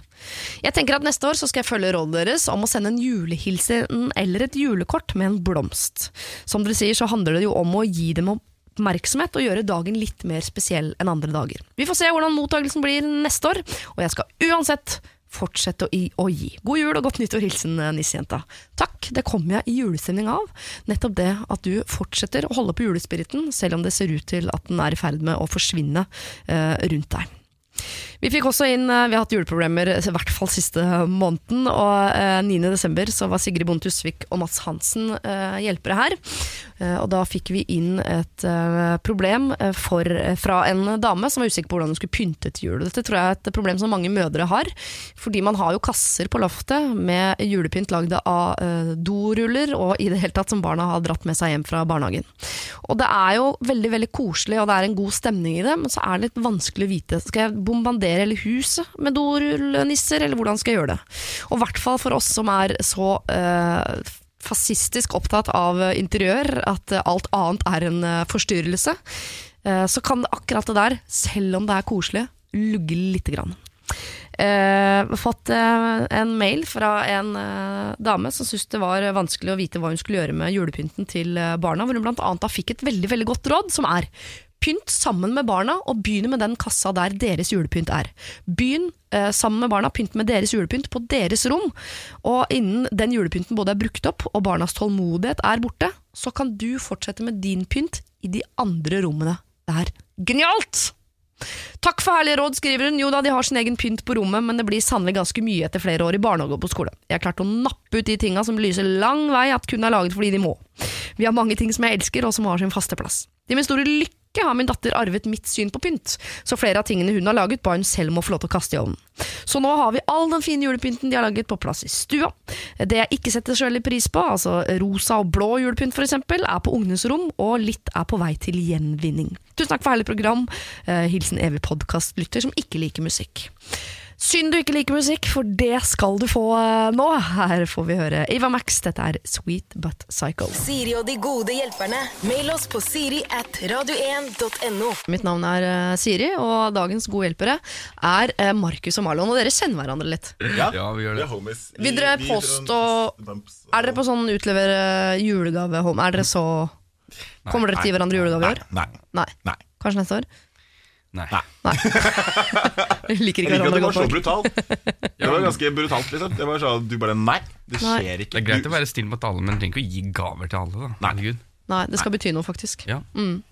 Jeg tenker at neste år så skal jeg følge rådet deres om å sende en julehilsen eller et julekort med en blomst. Som dere sier, så handler det jo om å gi dem oppmerksomhet og gjøre dagen litt mer spesiell enn andre dager. Vi får se hvordan mottagelsen blir neste år, og jeg skal uansett fortsette å, å gi. God jul og godt nyttår, hilsen eh, nissejenta. Takk, det kommer jeg i julestemning av. Nettopp det at du fortsetter å holde på julespiriten, selv om det ser ut til at den er i ferd med å forsvinne eh, rundt deg. Vi fikk også inn, eh, vi har hatt juleproblemer i hvert fall siste måneden, og eh, 9. desember så var Sigrid Bonde Tusvik og Mats Hansen eh, hjelpere her. Eh, og da fikk vi inn et eh, problem eh, for, fra en dame som var usikker på hvordan hun skulle pynte til jul. Dette tror jeg er et problem som mange mødre har, fordi man har jo kasser på loftet med julepynt lagd av eh, doruller, og i det hele tatt som barna har dratt med seg hjem fra barnehagen. Og det er jo veldig veldig koselig, og det er en god stemning i det, men så er det litt vanskelig å vite. Skal jeg bombardere hele huset med dorullnisser, eller hvordan skal jeg gjøre det? Og i hvert fall for oss som er så eh, fascistisk opptatt av interiør at alt annet er en eh, forstyrrelse, eh, så kan akkurat det der, selv om det er koselig, lugge lite grann. Eh, fått eh, en mail fra en dame som syntes det var vanskelig å vite hva hun skulle gjøre med julepynten til barna, hvor hun annet fikk et veldig veldig godt råd, som er pynt sammen med barna, og begynn med den kassa der deres julepynt er. Begynn eh, sammen med barna, pynt med deres julepynt på deres rom, og innen den julepynten både er brukt opp og barnas tålmodighet er borte, så kan du fortsette med din pynt i de andre rommene. Det er genialt! Takk for herlige råd, skriver hun. Jo da, de har sin egen pynt på rommet, men det blir sannelig ganske mye etter flere år i barnehage og på skole. Jeg har klart å nappe ut de tinga som lyser lang vei at kun er laget fordi de må. Vi har mange ting som jeg elsker, og som har sin faste plass. Til min store lykke har min datter arvet mitt syn på pynt, så flere av tingene hun har laget, ba hun selv om å få lov til å kaste i ovnen. Så nå har vi all den fine julepynten de har laget på plass i stua. Det jeg ikke setter så veldig pris på, altså rosa og blå julepynt eksempel, er på ungenes rom, og litt er på vei til gjenvinning. Tusen takk for herlig program. Eh, hilsen evig podkastlytter som ikke liker musikk. Synd du ikke liker musikk, for det skal du få eh, nå. Her får vi høre Eva Max. Dette er Sweet But Psycho. Siri og de gode hjelperne. Mail oss på siri at radio1.no. Mitt navn er eh, Siri, og dagens gode hjelpere er eh, Markus og Marlon. Og dere kjenner hverandre litt. Ja, Ja, vi gjør det. homies. Vil dere påstå- Er dere på sånn utlevere julegave home? Er dere så Kommer dere til gi hverandre julegave i år? Nei. Kanskje neste år? Nei. Nei. [laughs] Liker Jeg ikke liker at hverandre det var godt så nok. brutalt. [laughs] Det var ganske brutalt, liksom. Det var sånn, du bare Nei, det skjer ikke. Det er greit å være snill mot alle, men trenger ikke å gi gaver til alle. da Nei. Nei, det skal bety noe, faktisk. Ja.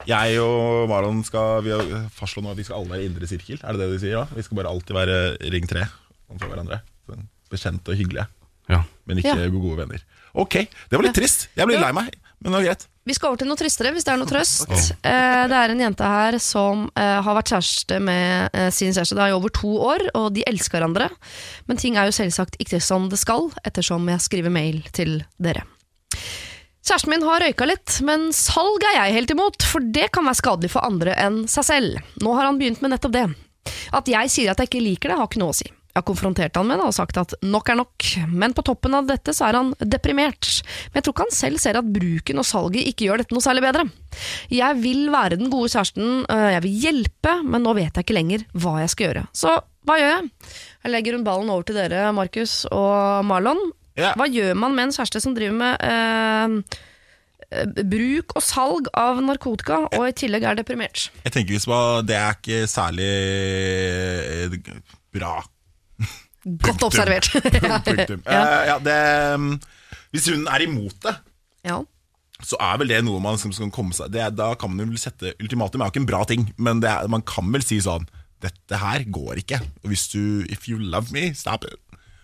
Jeg og Marlon skal vi har fastslå nå at vi skal alle være indre sirkel. Er det det de sier? da? Vi skal bare alltid være ring tre overfor hverandre. Sånn Bekjente og hyggelige, Ja. men ikke Ja. gode venner. Ok, det var litt trist. Jeg blir lei meg, men det var greit. Vi skal over til noe tristere, hvis det er noe trøst. Eh, det er en jente her som eh, har vært kjæreste med eh, sin kjæreste da i over to år, og de elsker hverandre. Men ting er jo selvsagt ikke som det skal, ettersom jeg skriver mail til dere. Kjæresten min har røyka litt, men salg er jeg helt imot, for det kan være skadelig for andre enn seg selv. Nå har han begynt med nettopp det. At jeg sier at jeg ikke liker det, har ikke noe å si. Har konfrontert han med det og sagt at nok er nok, men på toppen av dette så er han deprimert. Men jeg tror ikke han selv ser at bruken og salget ikke gjør dette noe særlig bedre. Jeg vil være den gode kjæresten, øh, jeg vil hjelpe, men nå vet jeg ikke lenger hva jeg skal gjøre. Så hva gjør jeg? Jeg legger rundt ballen over til dere, Markus og Marlon. Ja. Hva gjør man med en kjæreste som driver med eh, bruk og salg av narkotika, og i tillegg er deprimert. Jeg tenker hvis man, Det er ikke særlig bra. Godt observert. [laughs] Punktum. Eh, ja, det, mm, hvis hun er imot det, ja. så er vel det noe man liksom skal komme seg det, Da kan man vel sette Ultimatum er jo ikke en bra ting, men det er, man kan vel si sånn Dette her går ikke. Og hvis du If you love me, stop it.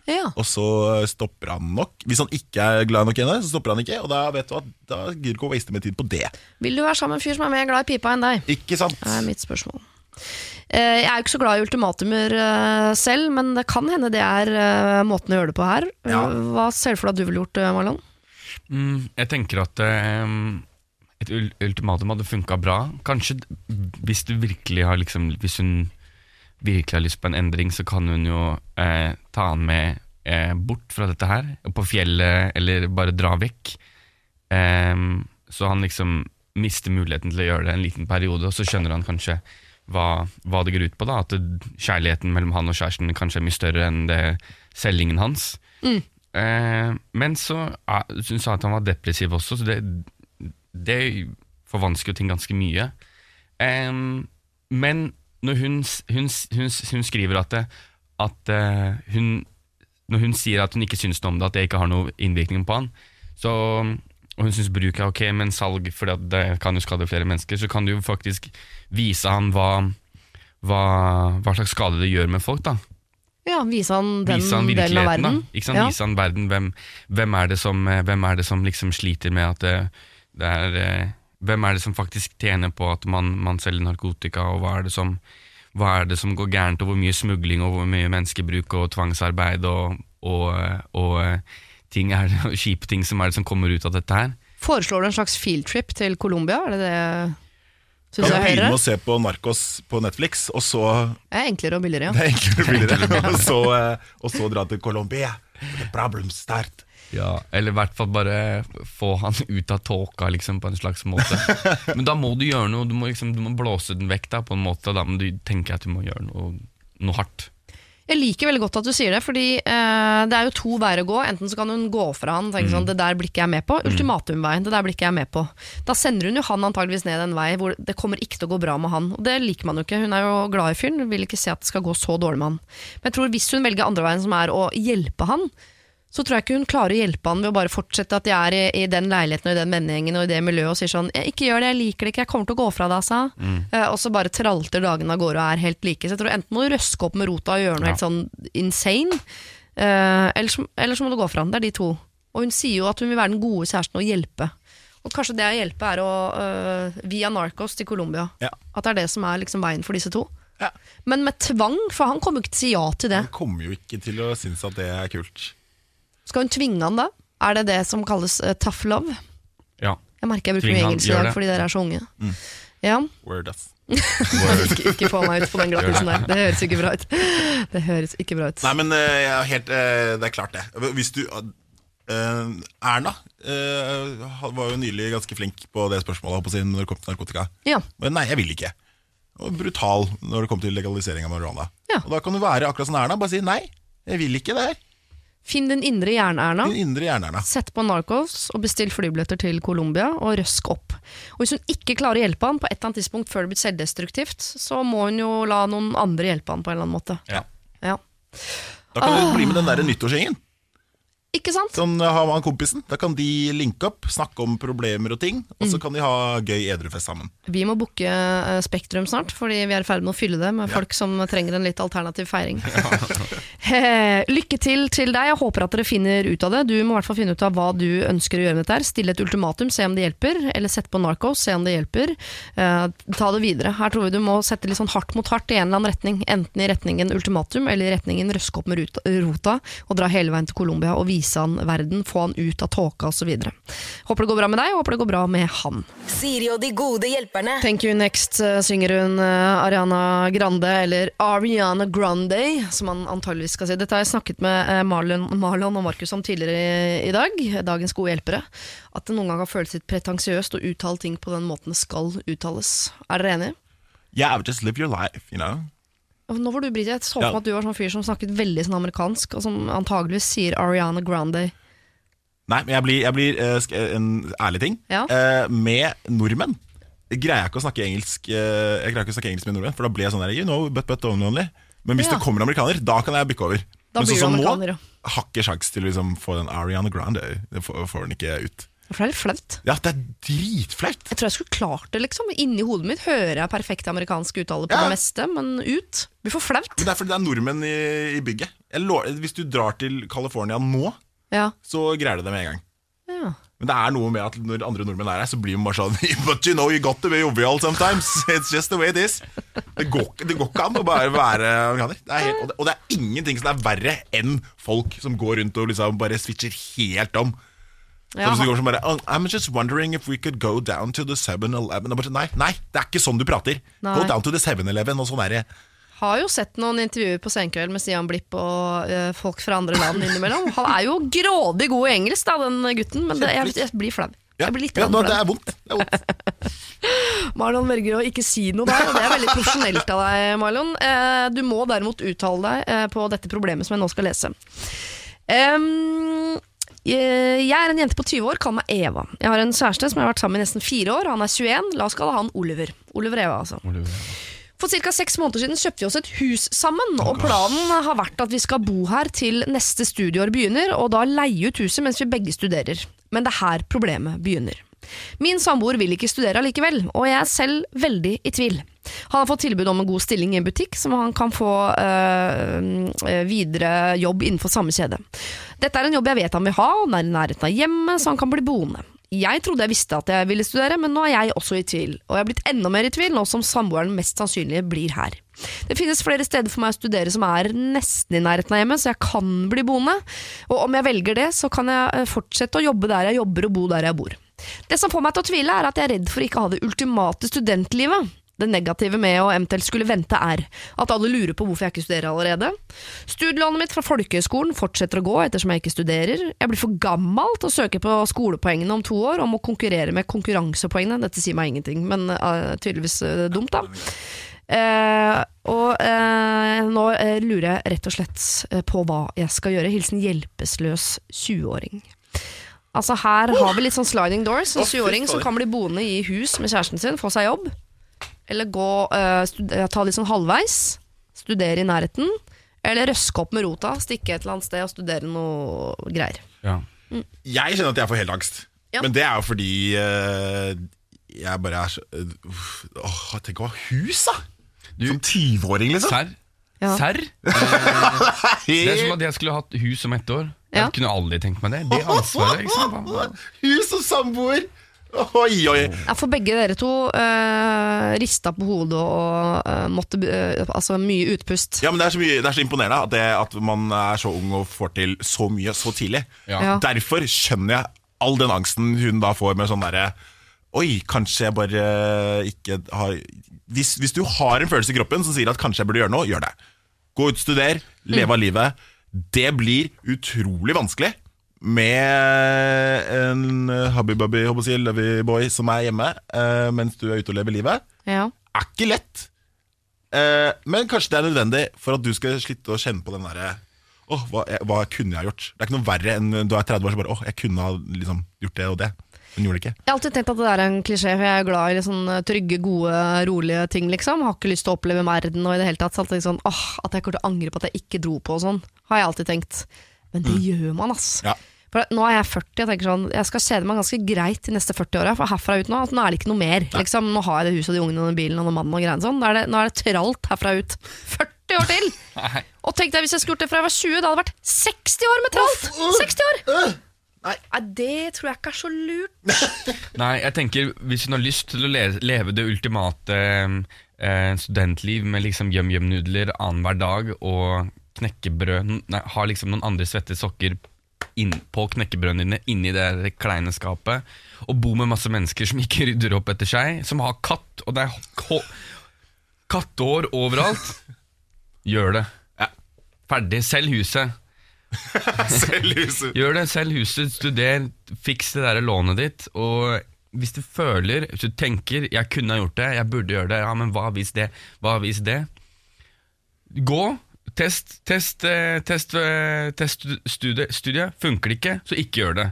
ja. Og så stopper han nok. Hvis han ikke er glad nok i henne, så stopper han ikke. Og da vet du at Da gidder du ikke å waste mer tid på det. Vil du være sammen med en fyr som er mer glad i pipa enn deg? Ikke sant? Det er mitt spørsmål. Eh, Jeg er jo ikke så glad i ultimatumer eh, selv, men det kan hende det er eh, måten å gjøre det på her. Ja. Hva ser du for deg at du ville gjort, Marlon? Mm, jeg tenker at et ultimatum hadde funka bra. Kanskje hvis du virkelig har liksom Hvis hun virkelig har lyst på en endring, så kan hun jo eh, ta han med eh, bort fra dette her, på fjellet, eller bare dra vekk. Em, så han liksom mister muligheten til å gjøre det en liten periode, og så skjønner han kanskje hva, hva det går ut på. da At kjærligheten mellom han og kjæresten kanskje er mye større enn det selgingen hans. Eh, men så uh, hun sa at han var depressiv også, så det, det forvansker jo ting ganske mye. Eh, men når hun, hun, hun, hun skriver at, det, at eh, hun Når hun sier at hun ikke syns noe om det, at det ikke har noe innvirkning på han, så, og hun syns bruk er ok, men salg fordi det kan jo skade flere mennesker, så kan du jo faktisk vise han hva, hva, hva slags skade det gjør med folk. da Ja, Vise han den Vise han delen av verden. da. Ikke sant? Ja. Vise han verden. Hvem, hvem, er det som, eh, hvem er det som liksom sliter med at det, det er eh, Hvem er det som faktisk tjener på at man, man selger narkotika, og hva er det som hva er det som går gærent, og hvor mye smugling og hvor mye menneskebruk og tvangsarbeid og, og, og, og eh, ting er det, kjipe ting som er det som kommer ut av dette her. Foreslår du en slags fieldtrip til Colombia? Er det det Synes jeg begynne hører? med å se på Narcos på Netflix, og så Det er enklere og billigere, ja. Det er enklere og billigere. [laughs] [laughs] og, så, eh, og så dra til Colombia. The problem start. Ja, eller i hvert fall bare få han ut av tåka liksom, på en slags måte. [laughs] Men da må du gjøre noe, du må, liksom, du må blåse den vekk da, på en måte. Da Men du tenker at du må gjøre noe, noe hardt. Jeg liker veldig godt at du sier det, fordi eh, det er jo to veier å gå. Enten så kan hun gå fra han og tenke Mm. sånn, det der blir ikke jeg med på. Ultimatumveien, det der blir ikke jeg med på. Da sender hun jo han antageligvis ned en vei hvor det kommer ikke til å gå bra med han. Og det liker man jo ikke. Hun er jo glad i fyren, vil ikke se at det skal gå så dårlig med han. Men jeg tror hvis hun velger andre veien, som er å hjelpe han, så tror jeg ikke hun klarer å hjelpe han ved å bare fortsette at de er i, i den leiligheten og i den vennegjengen og i det miljøet og sier sånn 'Ikke gjør det, jeg liker det ikke, jeg kommer til å gå fra deg', sa Uh, Og så bare tralter dagene av gårde og er helt like. Så jeg tror enten må du røske opp med rota og gjøre noe Ja. helt sånn insane, uh, eller, så, eller så må du gå fra han. Det er de to. Og hun sier jo at hun vil være den gode kjæresten og hjelpe. Og kanskje det å hjelpe er å uh, via Narcos til Colombia. Ja. At det er det som er liksom veien for disse to. Ja. Men med tvang, for han kommer jo ikke til å si ja til det. Han kommer jo ikke til å synes at det er kult. Skal hun tvinge han da? Er det det som kalles eh, tough love? Ja. Jeg merker jeg bruker mye han, engelsk i gjør dag det. fordi dere er så unge. Ja, Word, ass. [laughs] ikke, ikke få meg ut på den glattisen der. Det høres ikke bra ut. Det høres ikke bra ut. Nei, men eh, jeg er helt, eh, det er klart det. Hvis du eh, Erna eh, var jo nylig ganske flink på det spørsmålet holdt på å si, når det kom til narkotika. Ja, Men nei, jeg vil ikke. Og brutal når det kom til legalisering av marihuana. Ja. Og da kan du være akkurat som Erna, bare si nei. Jeg vil ikke det her. Finn din indre jern-Erna. Jern. Sett på Narcos og bestill flybilletter til Colombia og røsk opp. Og Hvis hun ikke klarer å hjelpe han på et eller annet tidspunkt før det blir selvdestruktivt, så må hun jo la noen andre hjelpe han på en eller annen måte. Ja. Ja. Da kan du bli med den der nyttårsgjengen. Ikke sant? Sånn har man kompisen. Da kan de linke opp, snakke om problemer og ting, og så kan de ha gøy edrufest sammen. Vi må booke eh, Spektrum snart, fordi vi er i ferd med å fylle det med folk som trenger en litt alternativ feiring. [laughs] [laughs] Eh, Lykke til til deg. Jeg håper at dere finner ut av det. Du må i hvert fall finne ut av hva du ønsker å gjøre med dette. her. Stille et ultimatum, se om det hjelper. Eller sette på Narcos, se om det hjelper. Eh, ta det videre. Her tror vi du må sette litt sånn hardt mot hardt i en eller annen retning. Enten i retningen ultimatum, eller i retningen røske opp med rota og dra hele veien til Colombia og vise han verden, få han ut av tåka osv. Håper det går bra med deg, og håper det går bra med han. Siri og de gode hjelperne. Thank you next eh, synger hun eh, Ariana Grande, eller Ariana Grande, som han antageligvis skal si. Dette har jeg snakket med eh, Marlon, Marlon og Markus om tidligere i, i dag, dagens gode hjelpere. At det noen gang har føltes litt pretensiøst å uttale ting på den måten det skal uttales. Er dere enige? Yeah, just live your life, you know. Nå var du Britt, jeg så for meg at du var sånn fyr som snakket veldig sånn amerikansk, og som antageligvis sier Ariana Grande. Nei, men jeg blir, jeg blir uh, en ærlig ting. Ja. Uh, med nordmenn greier jeg ikke å snakke engelsk uh, Jeg greier ikke å snakke engelsk med nordmenn, for da blir jeg sånn der, you know, but, but only. Men hvis Ja. det kommer en amerikaner, da kan jeg bykke over. Da Men blir sånn som nå, har ikke sjans til å liksom, få den Ariana Grande. Det får, får den ikke ut. For det er litt flaut. Ja, det er dritflaut! Jeg tror jeg skulle klart det, liksom. Inni hodet mitt hører jeg perfekt amerikansk uttale på Ja. det meste, men ut blir for flaut. Men det er fordi det er nordmenn i, i bygget. Jeg lå- hvis du drar til California nå, Ja. så greier du det med en gang. ja. Men det er noe med at når andre nordmenn er her, så blir man bare sånn [laughs] But you know you got to be jovial sometimes. It's just the way it is. Det går, det går ikke an å bare være amerikaner. Det er helt, og, det, og det er ingenting som er verre enn folk som går rundt og liksom bare switcher helt om. Ja. Så går som bare oh, I'm just wondering if we could go down to the 7-Eleven. Og bare, Nei, nei, det er ikke sånn du prater. Nei. Go down to the 7-Eleven og sånn er det. Har jo sett noen intervjuer på Senkveld med Stian Blipp og eh, folk fra andre land innimellom. [laughs] Han er jo grådig god i engelsk, da, den gutten, men det, jeg, jeg blir flau. Ja, ja, nå, det er vondt. Det er vondt. [laughs] Marlon velger å ikke si noe der, og det er veldig profesjonelt av deg, Marlon. Eh, du må derimot uttale deg eh, på dette problemet som jeg nå skal lese. Eh, jeg er en jente på 20 år, kall meg Eva. Jeg har en kjæreste som jeg har vært sammen med i nesten fire år. Han er 21, la oss kalle han Oliver. Oliver Eva, altså. For ca. seks måneder siden kjøpte vi oss et hus sammen, og planen har vært at vi skal bo her til neste studieår begynner, og da leie ut huset mens vi begge studerer. Men det er her problemet begynner. Min samboer vil ikke studere allikevel, og jeg er selv veldig i tvil. Han har fått tilbud om en god stilling i en butikk, som han kan få øh, videre jobb innenfor samme kjede. Dette er en jobb jeg vet han vil ha, og den er i nærheten av hjemmet, så han kan bli boende. Jeg trodde jeg visste at jeg ville studere, men nå er jeg også i tvil. Og jeg er blitt enda mer i tvil nå som samboeren mest sannsynlig blir her. Det finnes flere steder for meg å studere som er nesten i nærheten av hjemmet, så jeg kan bli boende. Og om jeg velger det, så kan jeg eh, fortsette å jobbe der jeg jobber og bo der jeg bor. Det som får meg til å tvile, er at jeg er redd for å ikke ha det ultimate studentlivet. Det negative med å eventuelt skulle vente er at alle lurer på hvorfor jeg ikke studerer allerede. Studielånet mitt fra folkehøyskolen fortsetter å gå ettersom jeg ikke studerer. Jeg blir for gammel til å søke på skolepoengene om to år og må konkurrere med konkurransepoengene. Dette sier meg ingenting, men uh, tydeligvis uh, dumt, da. Uh, og nå lurer jeg rett og slett på hva jeg skal gjøre. Hilsen hjelpeløs 20-åring. Altså Her har vi litt sånn sliding doors. En 20-åring som kan bli boende i hus med kjæresten sin, få seg jobb. Eller gå, uh, ta litt sånn halvveis. Studere i nærheten. Eller røske opp med rota, stikke et eller annet sted og studere noe greier. Ja. Jeg kjenner at jeg får helt angst. Ja. Men det er jo fordi uh, jeg bare er så uh, Åh, Tenk å ha hus, da! Som 20-åring, liksom. Serr? Ja. Serr? [laughs] Det er som at jeg skulle hatt hus om ett år. Ja. Jeg kunne aldri tenkt meg det. Det ansvaret, hva- Hus og samboer! Oi, oi. Ja, for begge dere to uh, rista på hodet og uh, måtte uh, Altså mye utpust. Ja, men det er så, mye, det er så imponerende at, det, at man er så ung og får til så mye så tidlig. Ja. Ja. Derfor skjønner jeg all den angsten hun da får med sånn derre Oi, kanskje jeg bare ikke har hvis, hvis du har en følelse i kroppen som sier at kanskje jeg burde gjøre noe, gjør det. Gå ut, studer, leve av livet. Det blir utrolig vanskelig med en hubby-bubby, å si, lovey-boy som er hjemme eh, mens du er ute og lever livet. Ja. Er ikke lett. Eh, men kanskje det er nødvendig for at du skal slitte å kjenne på den derre Åh, hva, hva kunne jeg gjort? Det er ikke noe verre enn du er 30 år så bare Åh, jeg kunne ha liksom, gjort det og det. Men gjorde det ikke. Jeg har alltid tenkt at det er en klisjé, for jeg er glad i eh, trygge, gode, rolige ting, liksom. Har ikke lyst til å oppleve verden og i det hele tatt. Så alltid sånn, åh, at jeg kommer til å angre på at jeg ikke dro på og sånn, har jeg alltid tenkt. Men det gjør man, ass. Ja. For nå er jeg 40 og tenker sånn, jeg skal kjede meg ganske greit de neste 40 åra, for herfra ut nå, at nå er det ikke noe mer. Liksom, nå har jeg det huset og de ungene og den bilen og den mannen og greiene sånn. Nå er det, nå er det tralt herfra ut. 40 år til! [laughs] Nei. Og tenk deg hvis jeg skulle gjort det fra jeg var 20, da hadde det vært 60 år med tralt! 60 år! Nei. Nei, det tror jeg ikke er så lurt. [laughs] Nei, jeg tenker hvis hun har lyst til å leve det ultimate eh, studentliv med liksom yum-yum-nudler annenhver dag og knekkebrød Nei, Har liksom noen andre svette sokker inn, på knekkebrødene dine inni det kleine skapet, og bo med masse mennesker som ikke rydder opp etter seg, som har katt, og det er kattehår overalt. [laughs] Gjør det. Ja. Ferdig. Selg huset. [laughs] Selv huset. Gjør det, selg huset, studer, fiks det der lånet ditt, og hvis du føler, hvis du tenker 'jeg kunne ha gjort det, jeg burde gjøre det', ja, men hva hvis det, hva hvis det? Gå, test, test, eh, test, eh, test studie, studie, funker det ikke, så ikke gjør det.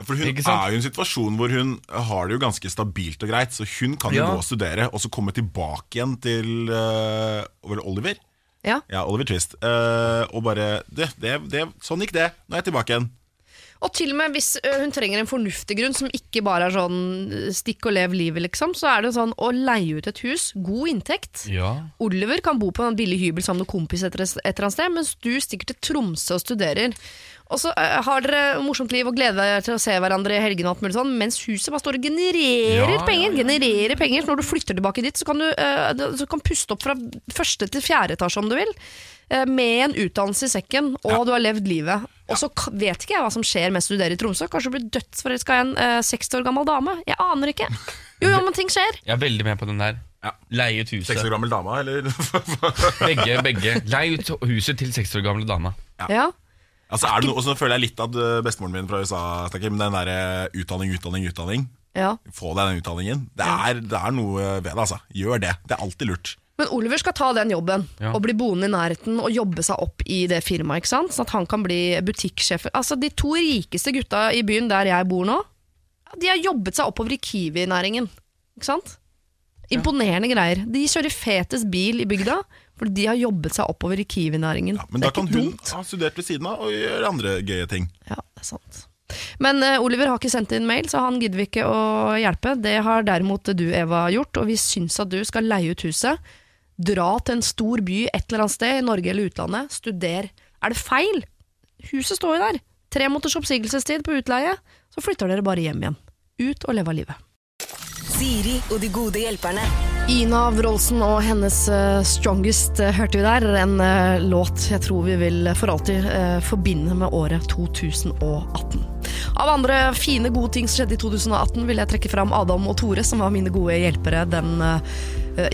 For hun er jo i en situasjon hvor hun har det jo ganske stabilt og greit, så hun kan jo Ja. gå og studere, og så komme tilbake igjen til uh, Oliver. Ja. Ja, Oliver Twist. Uh, og bare det, det, det, Sånn gikk det. Nå er jeg tilbake igjen. Og til og med hvis hun trenger en fornuftig grunn, som ikke bare er sånn stikk og lev livet, liksom, så er det sånn å leie ut et hus, god inntekt. Ja. Oliver kan bo på en billig hybel sammen med kompis et, eller annet sted, mens du stikker til Tromsø og studerer. Og så har dere morsomt liv og gleder dere til å se hverandre i helgene, alt mulig sånn, mens huset bare står og genererer Ja, ja, penger. ja. Genererer penger, så Når du flytter tilbake dit, så kan du, så kan puste opp fra første til fjerde etasje om du vil. Med en utdannelse i sekken, og du har levd livet. Og så vet ikke jeg hva som skjer mens du studerer i Tromsø. Kanskje du blir dødsforelska i en ø, 60 år gammel dame. Jeg aner ikke. Jo, jo, men ting skjer. Jeg er veldig med på den der. Ja. Leie ut huset. Seks år gammel dame, eller? [laughs] Begge, begge. Leie ut huset til 60 år gamle dama. Ja. altså, er det noe, og så føler jeg litt at eh, bestemoren min fra USA snakker Men den der utdanning, utdanning, utdanning. ja. Få deg den utdanningen. Det er, det er noe ved det, altså. Gjør det. Det er alltid lurt. Men Oliver skal ta den jobben Ja. og bli boende i nærheten og jobbe seg opp i det firmaet. ikke sant? Sånn at han kan bli butikksjef. Altså, De to rikeste gutta i byen der jeg bor nå, de har jobbet seg oppover i Kiwi-næringen. Ikke sant? Imponerende greier. De kjører fetest bil i bygda fordi de har jobbet seg oppover i Kiwi-næringen. Ja, men da kan hun dumt. ha studert ved siden av og gjøre andre gøye ting. Ja, det er sant. Men uh, Oliver har ikke sendt inn mail, så han gidder vi ikke å hjelpe. Det har derimot du, Eva, gjort, og vi syns at du skal leie ut huset. Dra til en stor by et eller annet sted, i Norge eller utlandet. Studer. Er det feil? Huset står jo der. Tre måneders oppsigelsestid på utleie. Så flytter dere bare hjem igjen. Ut og leve av livet. Siri og de gode hjelperne. Ina Wroldsen og hennes eh, Strongest eh, hørte vi der. En eh, låt jeg tror vi vil for alltid forbinde med året 2018. Av andre fine, gode ting som skjedde i 2018, vil jeg trekke fram Adam og Tore, som var mine gode hjelpere den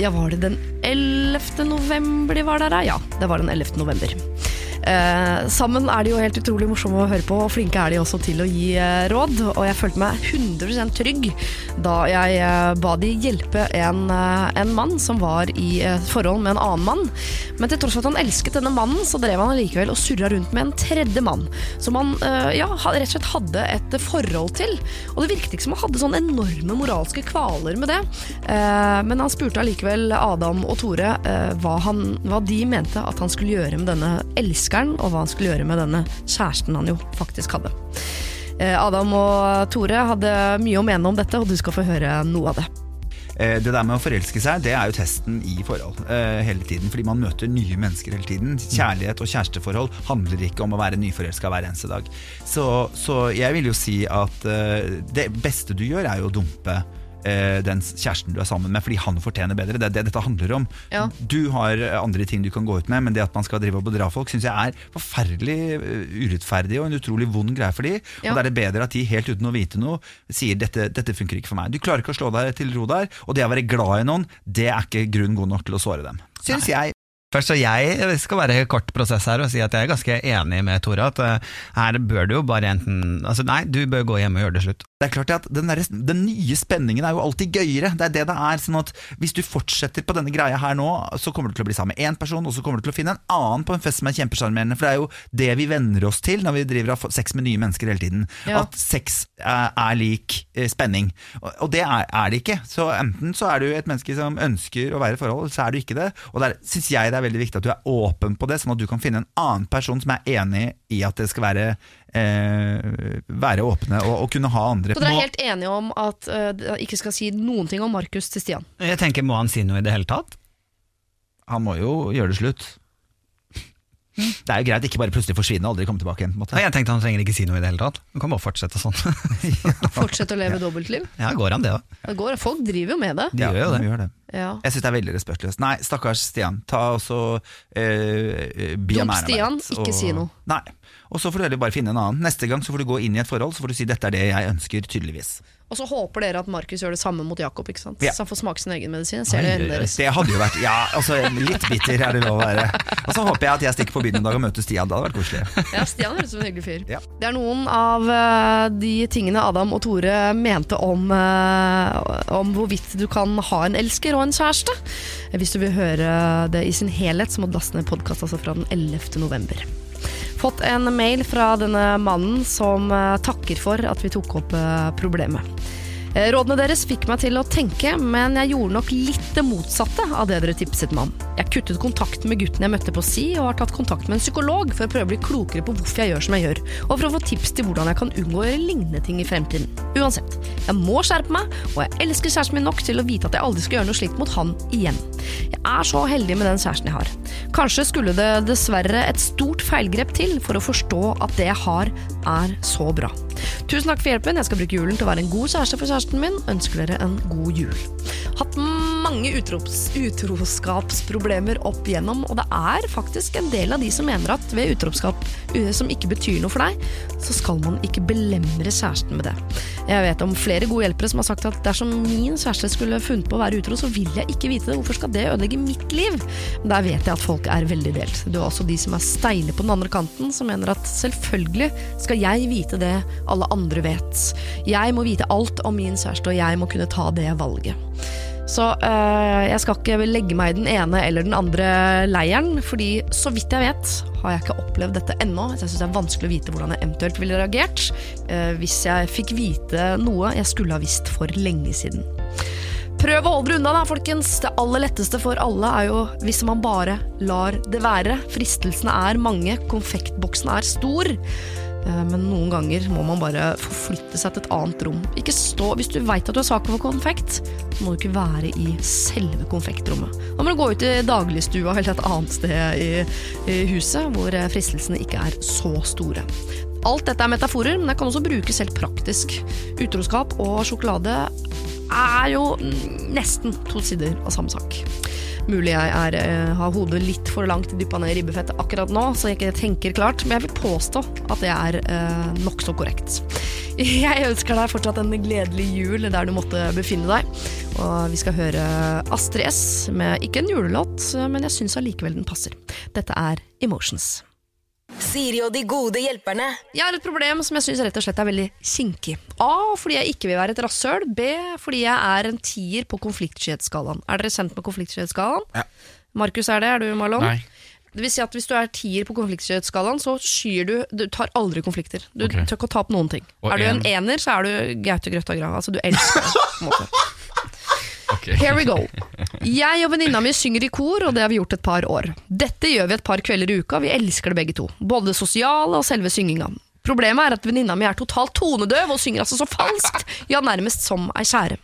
Ja, var det den 11. november de var der? da? Ja, det var den 11. november. Eh, sammen er de jo helt utrolig morsomme å høre på, og flinke er de også til å gi eh, råd. Og jeg følte meg 100% trygg da jeg eh, ba de hjelpe en, eh, en mann som var i eh, forhold med en annen mann. Men til tross for at han elsket denne mannen, så drev han allikevel og surra rundt med en tredje mann. Som han eh, ja, rett og slett hadde et forhold til. Og det virket ikke som han hadde sånne enorme moralske kvaler med det. Eh, men han spurte allikevel Adam og Tore eh, hva, han, hva de mente at han skulle gjøre med denne elskeren, og hva han skulle gjøre med denne kjæresten han jo faktisk hadde. Eh, Adam og Tore hadde mye å mene om dette, og du skal få høre noe av det. Eh, Det der med å forelske seg, det er jo testen i forhold hele tiden. Fordi man møter nye mennesker hele tiden. Kjærlighet og kjæresteforhold handler ikke om å være nyforelska hver eneste dag. Så, så jeg vil jo si at det beste du gjør, er jo å dumpe eh, den kjæresten du er sammen med, fordi han fortjener bedre. Det er det dette handler om. Ja. Du har eh, andre ting du kan gå ut med, men det at man skal drive og bedra folk, syns jeg er forferdelig eh, urettferdig og en utrolig vond greie for de. Ja. Og da er det bedre at de helt uten å vite noe sier dette, dette funker ikke for meg. Du klarer ikke å slå deg til ro der, og det å være glad i noen, det er ikke grunn god nok til å såre dem. Syns jeg. Først, så Jeg skal være kort prosess her og si at jeg er ganske enig med Tore. At eh, her bør du jo bare enten altså Nei, du bør gå hjem og gjøre det slutt. Det er klart at den, der, den nye spenningen er jo alltid gøyere. Det er det det er. sånn at Hvis du fortsetter på denne greia her nå, så kommer du til å bli sammen med én person, og så kommer du til å finne en annen på en fest som er kjempesjarmerende. For det er jo det vi venner oss til når vi driver av sex med nye mennesker hele tiden. Ja. At sex er, er lik eh, spenning. Og, og det er, er det ikke. Så enten så er du et menneske som ønsker å være i forhold, så er du ikke det. Og der syns jeg det er veldig viktig at du er åpen på det, sånn at du kan finne en annen person som er enig i at det skal være eh, være åpne og, og kunne ha andre Så dere er helt enige om at uh, dere ikke skal si noen ting om Markus til Stian? Jeg tenker, Må han si noe i det hele tatt? Han må jo gjøre det slutt. Det er jo greit, ikke bare plutselig forsvinne og aldri komme tilbake igjen. på en måte Nei, Jeg tenkte Han trenger ikke si noe i det hele tatt. Han kan bare fortsette sånn. [laughs] Fortsette å leve dobbeltliv? Ja, går han det går, folk driver jo med det. De gjør jo det. de gjør det. Ja. Jeg syns det er veldig respektløst. Nei, stakkars Stian. Ta også eh, be Dump Stian, ikke si noe. Nei. Og så får du heller bare finne en annen. Neste gang så får du gå inn i et forhold Så får du si dette er det jeg ønsker, tydeligvis. Og så håper dere at Markus gjør det samme mot Jakob, ikke sant? Ja. så han får smake sin egen medisin. Ser ser det deres. Det hadde jo vært Ja, altså litt bitter er det lov å være. Og så håper jeg at jeg stikker på byen en dag og møter Stian. Det hadde vært koselig. Ja, Stian høres ut som en hyggelig fyr. Ja. Det er noen av eh, de tingene Adam og Tore mente om, eh, om hvorvidt du kan ha en elsker og en kjæreste. Hvis du vil høre det i sin helhet, så må du laste ned podkast altså fra den 11. november. Fått en mail fra denne mannen som eh, takker for at vi tok opp eh, problemet. Eh, Rådene deres fikk meg til å tenke, men jeg gjorde nok litt det motsatte av det dere tipset meg om. Jeg kuttet kontakten med gutten jeg møtte på si, og har tatt kontakt med en psykolog for å prøve å bli klokere på hvorfor jeg gjør som jeg gjør, og for å få tips til hvordan jeg kan unngå å gjøre lignende ting i fremtiden. Uansett, jeg må skjerpe meg, og jeg elsker kjæresten min nok til å vite at jeg aldri skal gjøre noe slikt mot han igjen. Jeg er så heldig med den kjæresten jeg har. Kanskje skulle det dessverre et stort feilgrep til for å forstå at det jeg har, er så bra. Tusen takk for hjelpen. Jeg skal bruke julen til å være en god kjæreste for kjæresten min. Ønsker dere en god jul. Hatt mange utrops, utroskapsproblemer opp igjennom, og det er faktisk en del av de som mener at ved utroskap uh, som ikke betyr noe for deg, så skal man ikke belemre kjæresten med det. Jeg vet om flere gode hjelpere som har sagt at dersom min kjæreste skulle funnet på å være utro, så vil jeg ikke vite det. Hvorfor skal det ødelegge mitt liv? Der vet jeg at folk er veldig delt. Du har også de som er steile på den andre kanten, som mener at selvfølgelig skal jeg vite det alle andre vet. Jeg må vite alt om min kjæreste, og jeg må kunne ta det valget. Så øh, jeg skal ikke legge meg i den ene eller den andre leiren, fordi så vidt jeg vet, har jeg ikke opplevd dette ennå. Så jeg syns det er vanskelig å vite hvordan jeg eventuelt ville reagert øh, hvis jeg fikk vite noe jeg skulle ha visst for lenge siden. Prøv å holde dere unna, da, folkens. Det aller letteste for alle er jo hvis man bare lar det være. Fristelsene er mange, konfektboksen er stor. Eh, Men noen ganger må man bare forflytte seg til et annet rom. Ikke stå, Hvis du veit at du er sak for konfekt, så må du ikke være i selve konfektrommet. Da må du gå ut i dagligstua eller et annet sted i, i huset hvor eh, fristelsene ikke er så store. Alt dette er metaforer, men det kan også brukes helt praktisk. Utroskap og sjokolade er jo nesten to sider av samme sak. Mulig jeg er, eh, har hodet litt for langt dyppa ned i ribbefettet akkurat nå, så jeg ikke tenker klart, men jeg vil påstå at det er eh, nokså korrekt. [laughs] Jeg ønsker deg fortsatt en gledelig jul der du måtte befinne deg. Og vi skal høre Astrid S med ikke en julelåt, men jeg syns allikevel den passer. Dette er Emotions. Siri og de gode hjelperne. Jeg har et problem som jeg syns rett og slett er veldig kinkig. A. Fordi jeg ikke vil være et rasshøl. B. Fordi jeg er en tier på konfliktskyhetsskalaen. Er dere kjent med konfliktskyhetsskalaen? Ja. Markus er det, er du Marlon? Nei. Det vil si at Hvis du er tier på konfliktskyhetsskalaen, så skyr du Du tar aldri konflikter. Du okay. tør ikke å ta opp noen ting. Og er du en en? ener, så er du Gaute Grøtta Grav. Altså, du elsker det. [laughs] på en måte. Ok. Here we go. Jeg og venninna mi synger i kor, og det har vi gjort et par år. Dette gjør vi et par kvelder i uka, vi elsker det begge to. Både det sosiale og selve synginga. Problemet er at venninna mi er totalt tonedøv og synger altså så falskt, ja nærmest som ei skjære.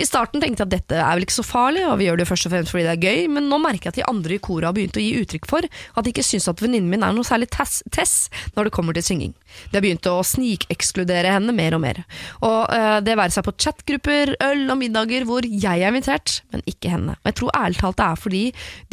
I starten tenkte jeg at dette er vel ikke så farlig, og vi gjør det først og fremst fordi det er gøy, men nå merker jeg at de andre i koret har begynt å gi uttrykk for at de ikke syns at venninnen min er noe særlig tess, tess når det kommer til synging. De har begynt å snikekskludere henne mer og mer. Og øh, det være seg på chatgrupper, øl og middager hvor jeg er invitert, men ikke henne. Og jeg tror ærlig talt det er fordi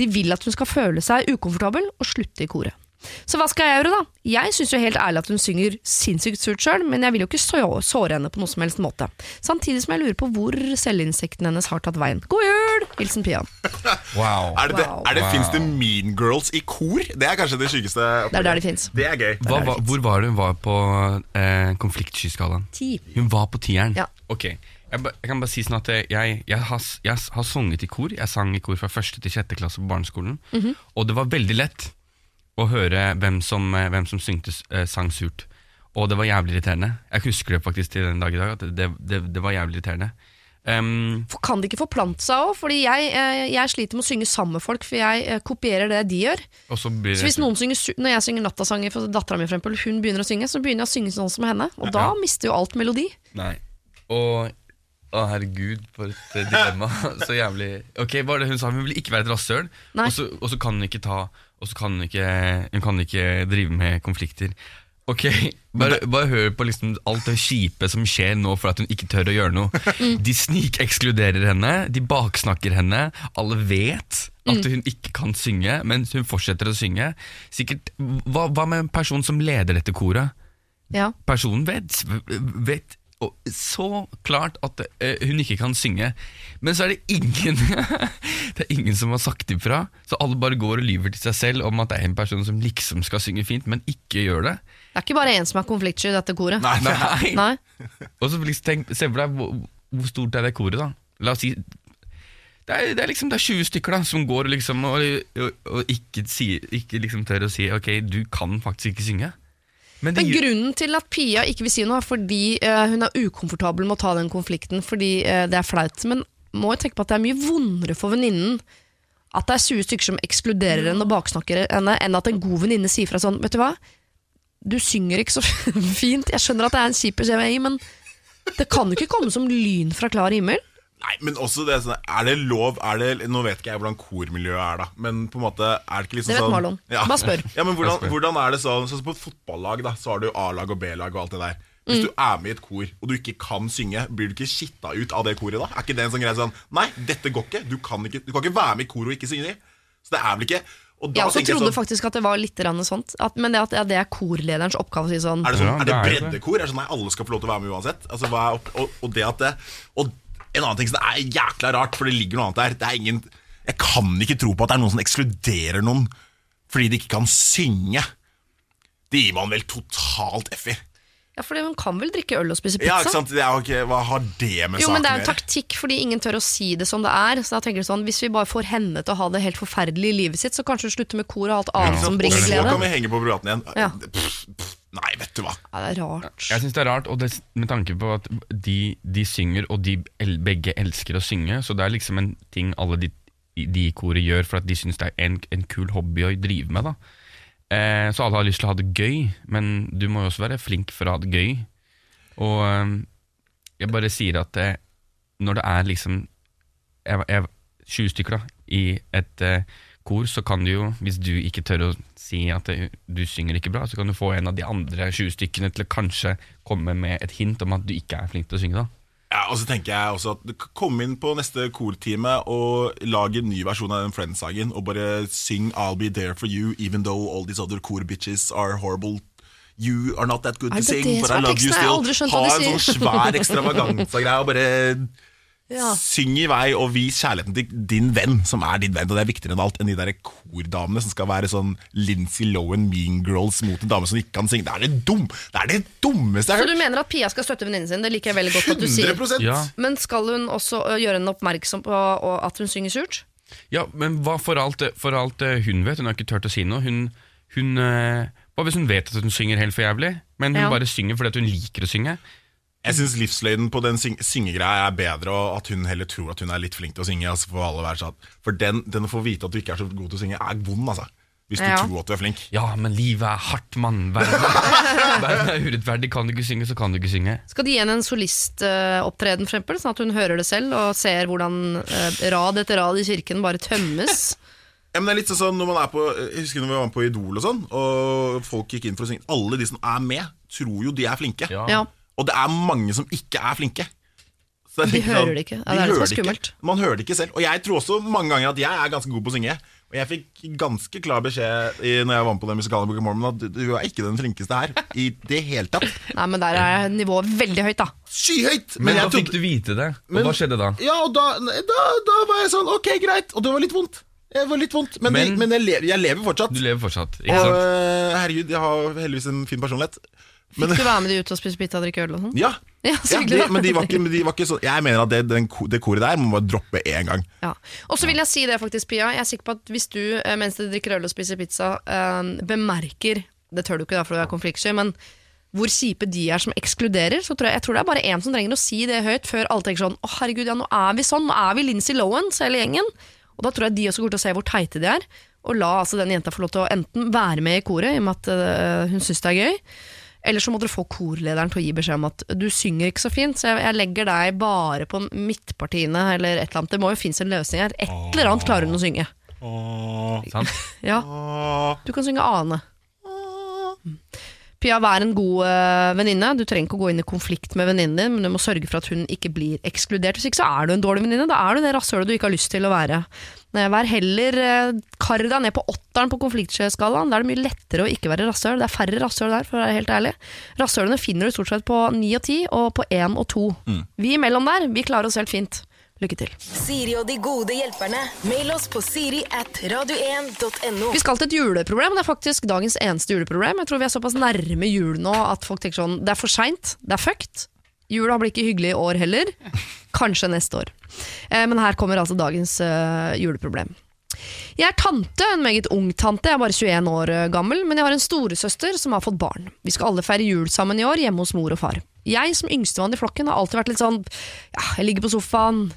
de vil at hun skal føle seg ukomfortabel og slutte i koret. Så hva skal jeg gjøre, da? Jeg syns jo helt ærlig at hun synger sinnssykt surt sjøl, men jeg vil jo ikke såre henne på noe som helst måte. Samtidig som jeg lurer på hvor selvinnsikten hennes har tatt veien. God jul! Hilsen Pia. [laughs] Wow. Er det, det, Wow. er det, Fins det Mean Girls i kor? Det er kanskje det sykeste. Det er der de fins. Det er gøy. Hva, hva, hvor var det hun var på eh, konfliktskyskalaen? Ti. Hun var på tieren? Ja. Ok, jeg, ba, jeg kan bare si sånn at jeg, jeg, har, jeg har sunget i kor. Jeg sang i kor fra første til sjette klasse på barneskolen. Mhm. Og det var veldig lett å høre hvem som, eh, hvem som syngte, eh, sang surt. Og det var jævlig irriterende. Jeg husker det faktisk til den dag i dag. At det, det, det var jævlig irriterende. Um, For Kan det ikke forplante seg òg? Fordi jeg, eh, jeg sliter med å synge sammen med folk, for jeg kopierer det de gjør. og så blir Så hvis noen synger, Når jeg synger nattasanger for dattera mi, hun begynner å synge, så begynner jeg å synge sånn som henne. Og da mister jo alt melodi. Nei. Og å, herregud, for et dilemma. [laughs] så jævlig Ok, hva var det hun sa? Hun ville ikke være et rasshøl, og og så kan hun ikke ta Og så kan hun ikke Hun kan ikke drive med konflikter. Ok, bare, bare hør på liksom alt det kjipe som skjer nå for at hun ikke tør å gjøre noe. De snikekskluderer henne, de baksnakker henne. Alle vet at hun ikke kan synge, men hun fortsetter å synge. Sikkert, Hva, hva med en person som leder dette koret? Ja. personen vet, vet så klart at eh, hun ikke kan synge. Men så er det ingen [laughs] Det er ingen som har sagt ifra. Så alle bare går og lyver til seg selv om at det er en person som liksom skal synge fint, men ikke gjør det. Det er ikke bare én som er konfliktsky i dette koret. Nei, nei. Nei. [laughs] Og så tenk, Se for deg hvor, hvor stort er det koret, da. La oss si det er, det er liksom det er 20 stykker da som går liksom og, og, og ikke, si, ikke liksom tør å si ok, du kan faktisk ikke synge. Men Men grunnen til at Pia ikke vil si noe, er fordi uh, hun er ukomfortabel med å ta den konflikten fordi uh, det er flaut. Men må jo tenke på at det er mye vondere for venninnen at det er 20 stykker som ekskluderer henne og baksnakker henne, enn at en god venninne sier fra sånn Vet du hva, du synger ikke så [laughs] fint. Jeg skjønner at det er en kjip beskjed, men det kan jo ikke komme som lyn fra klar himmel. Nei, men også det sånn, Er det lov er det, Nå vet ikke jeg hvordan kormiljøet er, da. Men på en måte er det ikke liksom Det vet sånn Marlon. Bare spør. [laughs] Ja, men hvordan, hvordan er det sånn Sånn som På et fotballag da Så har du A-lag og B-lag og alt det der. Hvis Mm. du er med i et kor og du ikke kan synge, blir du ikke skitta ut av det koret da? Er ikke det en sånn greie sånn Nei, dette går ikke. Du kan ikke, du kan ikke være med i kor og ikke synge. Så det er vel ikke og da Jeg også trodde sånn, faktisk at det var litt sånt. At, men det, at, ja, det er korlederens oppgave å si sånn Er det, sånn, Ja, er det det er det. breddekor? Er det sånn Nei, alle skal få lov til å være med uansett? Altså, hva er opp, og, og det at det Og en annen ting som er jækla rart, for det ligger noe annet der Det er ingen Jeg kan ikke tro på at det er noen som ekskluderer noen fordi de ikke kan synge. Det gir man vel totalt F i. Ja, for hun kan vel drikke øl og spise pizza? Ja, ikke sant? Det jo hva har det med Jo, men saken det er en taktikk fordi ingen tør å si det som det er. Så da tenker du sånn, Hvis vi bare får henne til å ha det helt forferdelig i livet sitt, så kanskje hun slutter med kor og alt annet som Og glede så kan vi henge på privaten igjen. Ja. Pff, pff, nei, vet du hva. Ja, det er rart. Jeg synes det er rart, og det, med tanke på at de, de synger, og de el, begge elsker å synge, så det er liksom en ting alle de, de i koret gjør for at de syns det er en, en kul hobby å drive med. da. Eh, så alle har lyst til å ha det gøy, men du må jo også være flink for å ha det gøy. Og eh, jeg bare sier at eh, når det er liksom jeg, jeg, 20 stykker da, i et eh, kor, så kan du jo, hvis du ikke tør å si at det, du synger ikke bra, så kan du få en av de andre 20 stykkene til å kanskje komme med et hint om at du ikke er flink til å synge. da. Ja, og så tenker jeg også at Kom inn på neste kortime og lag en ny versjon av den Friends-sangen. Og bare syng 'I'll be there for you', even though all these other core bitches are horrible. You are not that good to sing, but I love you still. ha en sånn svær ekstravaganza-greie og bare Ja. syng i vei og vis kjærligheten til din venn, som er din venn. Og det er viktigere enn alt enn de der kordamene som skal være sånn Lindsay Lohan Mean Girls mot en dame som ikke kan synge. Det er det, dum. det, er det dummeste Så jeg du har hørt. mener at Pia skal støtte venninnen sin? Det liker jeg veldig godt at du sier. 100 Ja. Men skal hun også gjøre henne oppmerksom på at hun synger surt? Ja, men hva for alt, for alt eh, hun vet, hun har ikke turt å si noe. Hun, hun, eh, hva hvis hun vet at hun synger helt for jævlig, men hun Ja. bare synger fordi at hun liker å synge? Jeg syns livsløgnen på den syng syngegreia er bedre, og at hun heller tror at hun er litt flink til å synge. Altså for alle være satt. For den, den å få vite at du ikke er så god til å synge, er vond, altså. Hvis du Ja. tror at du er flink. Ja, men livet er hardt, mann. Verden, er [laughs] urettferdig. Kan du ikke synge, så kan du ikke synge. Skal de gi henne en solistopptreden, for eksempel, sånn at hun hører det selv og ser hvordan uh, rad etter rad i kirken bare tømmes? [laughs] Ja, men det er litt sånn når man er på Jeg husker når vi var med på Idol og sånn, og folk gikk inn for å synge. Alle de som er med, tror jo de er flinke. Ja. Og det er mange som ikke er flinke. Så jeg De tenker hører sånn, det ikke. Ja, de det er det som er hører ikke. Man hører det ikke selv. Og jeg tror også mange ganger at jeg er ganske god på å synge. Og jeg fikk ganske klar beskjed i, når jeg var med på den musikale Book of Mormon, at du er ikke den flinkeste her. I det hele tatt. Nei, men der er nivået veldig høyt, da. Skyhøyt! Men, men da fikk du vite det, og Men- hva skjedde da? Ja, og da, da, da var jeg sånn Ok, greit. Og det var litt vondt. Det var litt vondt Men, Men- det, men jeg, lever, jeg lever fortsatt. Du lever fortsatt, ikke sant? Og, herregud, jeg har heldigvis en fin personlighet. Men, Fikk du være med de ut og spise pizza og drikke øl og sånn? ja, Ja, ja de, men, de var ikke, de var ikke så Jeg mener at det, den, det koret der må man bare droppe én gang. Ja. Og så vil jeg si det faktisk, Pia. Jeg er sikker på at hvis du, eh, mens du drikker øl og spiser pizza, eh, bemerker Det tør du ikke da, for du er konfliktsky, men hvor kjipe de er som ekskluderer, så tror jeg, jeg tror det er bare én som trenger å si det høyt, før alle tenker sånn Å, herregud, ja, nå er vi sånn. Nå er vi Lindsay Lowens, hele gjengen. Og da tror jeg de også går til å se hvor teite de er. Og la altså den jenta få lov til å enten være med i koret, i og med at øh, hun syns det er gøy, eller så må dere få korlederen til å gi beskjed om at du synger ikke så fint, så jeg, jeg legger deg bare på midtpartiene, eller et eller annet. Det må jo finnes en løsning her. Et eller annet klarer hun å synge. Sant? Ja, du kan synge Ane. Mm. Pia, vær en god uh, venninne. Du trenger ikke å gå inn i konflikt med venninnen din, men du må sørge for at hun ikke blir ekskludert. Hvis ikke så er du en dårlig venninne. Da er du det rasshølet du ikke har lyst til å være. Vær heller uh, Kar deg ned på åtteren på konfliktskalaen. Da er det mye lettere å ikke være rasshøl. Det er færre rasshøl der, for å være helt ærlig. Rasshølene finner du stort sett på ni og ti, og på én og to. Vi imellom der, vi klarer oss helt fint. Lykke til. Siri og de gode hjelperne. Mail oss på siri at radio1.no. Vi skal til et juleproblem. Det er faktisk dagens eneste juleproblem. Jeg tror vi er såpass nærme jul nå at folk tenker sånn Det er for seint. Det er fucked. Jula blir ikke hyggelig i år heller. Kanskje neste år. Eh, men her kommer altså dagens eh, juleproblem. Jeg er tante, en meget ung tante. Jeg er bare 21 år eh, gammel, men jeg har en storesøster som har fått barn. Vi skal alle feire jul sammen i år, hjemme hos mor og far. Jeg som yngstemann i flokken har alltid vært litt sånn ja, jeg ligger på sofaen,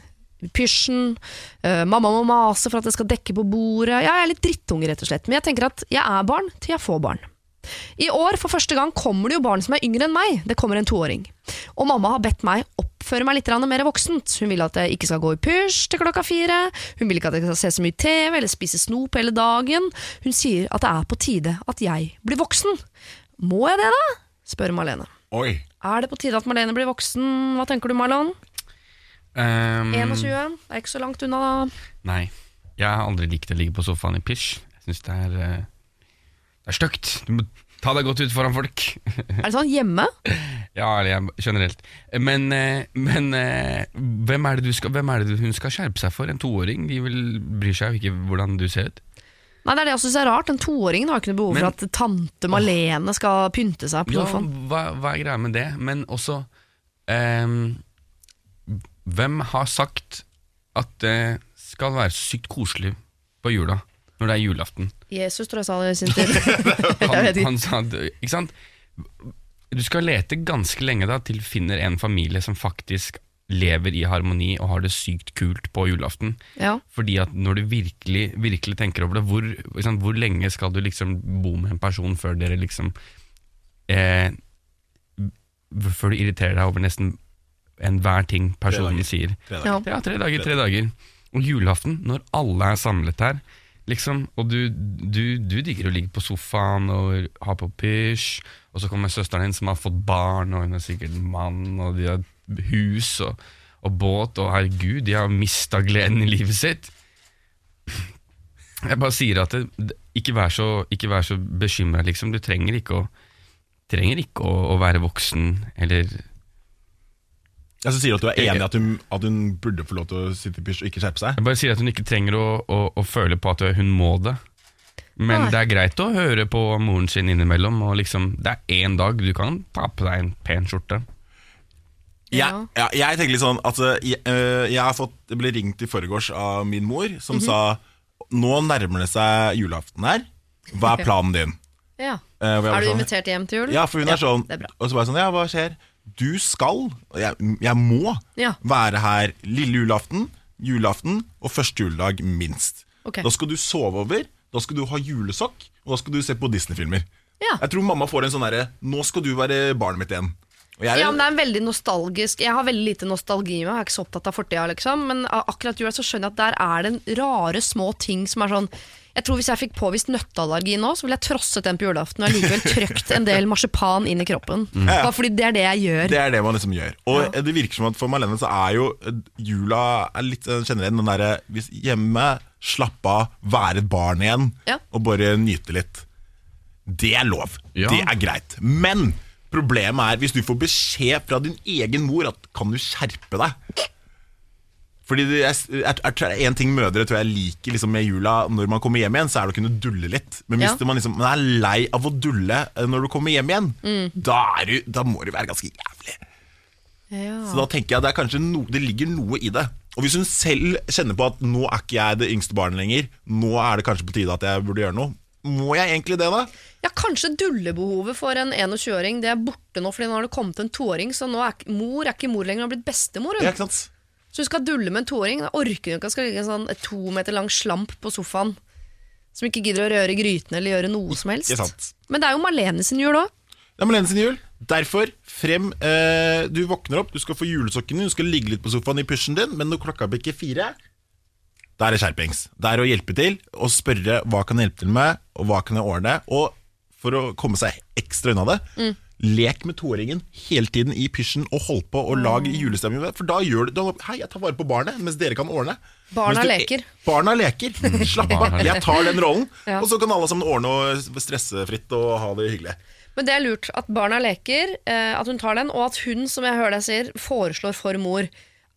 pysjen, Uh, mamma må mase for at jeg skal dekke på bordet. Ja, jeg er litt drittunge, rett og slett. Men jeg tenker at jeg er barn til jeg får barn. I år for første gang kommer det jo barn som er yngre enn meg. Det kommer en toåring. Og mamma har bedt meg oppføre meg litt mer voksent. Hun vil at jeg ikke skal gå i pysj til klokka fire. Hun vil ikke at jeg skal se så mye TV eller spise snop hele dagen. Hun sier at det er på tide at jeg blir voksen. Må jeg det, da? spør Marlene. Oi. Er det på tide at Marlene blir voksen? Hva tenker du, Marlon? Um, 21? Det er ikke så langt unna, da. Nei. Jeg har aldri likt å ligge på sofaen i pysj. Jeg syns det er eh, Det er stygt. Du må ta deg godt ut foran folk. Er det sånn hjemme? [laughs] ja, eller generelt. Men, eh, men eh, hvem, er skal, hvem er det hun skal skjerpe seg for? En toåring? De vil, bryr seg jo ikke hvordan du ser ut. Nei, det er det jeg synes er rart. Den toåringen har ikke noe behov Men- for at tante Malene skal pynte seg på Ja, sofaen. hva, hva er greia med det? Men også ehm, Hvem har sagt at det skal være sykt koselig på jula, når det er julaften? Jesus tror jeg sa det i sin tid. [laughs] Han, han sa det, ikke sant? Du skal lete ganske lenge da til du finner en familie som faktisk lever i harmoni og har det sykt kult på julaften. Ja. Fordi at når du virkelig, virkelig tenker over det, hvor, liksom, hvor lenge skal du liksom bo med en person før dere liksom eh, Før du irriterer deg over nesten enhver ting personen sier. Tre Ja. dager. Ja, tre dager, tre dager. Og julaften, når alle er samlet her, liksom, og du, du, du digger å ligge på sofaen og ha på pysj, og så kommer søsteren din som har fått barn, og hun er sikkert mann, og de har hus og, og båt, og herregud, de har mista gleden i livet sitt. Jeg bare sier at det, det- ikke vær så, ikke vær så bekymra, liksom. Du trenger ikke å trenger ikke å, å være voksen, eller Jeg så sier du at du er enig i at hun, at hun burde få lov til å sitte i pysj og ikke skjerpe seg. Jeg bare sier at hun ikke trenger å, å, å føle på at hun må det. Men Nei. det er greit å høre på moren sin innimellom. Og liksom, det er én dag du kan ta på deg en pen skjorte. Jeg, ja, jeg tenker litt sånn at eh, jeg, eh, jeg har fått, jeg ble ringt i forgårs av min mor, som sa Nå nærmer det seg julaften her. Hva er planen din? Ja. Eh, hvor jeg var Er du sånn, invitert hjem til jul? Ja, for hun er sånn det er bra. Og så bare sånn, ja, hva skjer? Du skal, jeg, jeg må, Ja. være her lille julaften, julaften og første juledag minst. Ok. Da skal du sove over, da skal du ha julesokk, og da skal du se på Disney-filmer. Ja. Jeg tror mamma får en sånn derre Nå skal du være barnet mitt igjen. Er, Ja, men det er en veldig nostalgisk Jeg har veldig lite nostalgi med jeg er ikke så opptatt av fortida, liksom. Men akkurat jula så skjønner jeg at der er det rare, små ting som er sånn Jeg tror Hvis jeg fikk påvist nøtteallergi nå, så ville jeg trosset den på julaften og likevel trykt en del marsipan inn i kroppen. Bare fordi det er det jeg gjør. det er det man liksom gjør. Og det virker som at for Malene så er jo eh, jula er litt kjenner igjen den derre Hvis hjemme, slappe av, være et barn igjen, Ja. og bare nyte litt. Det er lov. Ja. Det er greit. Men problemet er hvis du får beskjed fra din egen mor at kan du skjerpe deg. Fordi det er, er en ting mødre tror jeg liker liksom med jula når man kommer hjem igjen, så er det å kunne dulle litt. Men hvis Ja. man, liksom, man er lei av å dulle eh, når du kommer hjem igjen, Mm. da, er du, da må du være ganske jævlig. Ja. Så da tenker jeg det er kanskje no, det ligger noe i det. Og hvis hun selv kjenner på at nå er ikke jeg det yngste barnet lenger, nå er det kanskje på tide at jeg burde gjøre noe, må jeg egentlig det, da? Ja, Kanskje dullebehovet for en 21-åring Det er borte nå, Fordi nå har det kommet en toåring. Så nå er ikke- mor er ikke mor lenger, hun har blitt bestemor. Hun. Ja, ikke sant? Så hun skal dulle med en toåring. Da orker hun ikke at det skal ligge en sånn et to meter lang slamp på sofaen. Som ikke gidder å røre grytene eller gjøre noe som helst. Ikke sant. Men det er jo Marlene sin jul òg. Det er Malene sin jul. Derfor, frem eh, Du våkner opp, du skal få julesokken din, du skal ligge litt på sofaen i pysjen din, men når klokka bikker fire Da er det skjerpings. Det er å hjelpe til og spørre hva kan jeg hjelpe til med, og hva kan jeg ordne. Og for å komme seg ekstra unna det, lek med toåringen hele tiden i pysjen og hold på og lag julestemning. For da gjør du da, Hei, jeg tar vare på barnet, mens dere kan ordne. Barna du- leker. Barna leker. [laughs] Slapp av. Jeg tar den rollen, Ja. og så kan alle sammen ordne og stressefritt og ha det hyggelig. Men det er lurt at barna leker, eh, at hun tar den, og at hun, som jeg hører deg sier, foreslår for mor.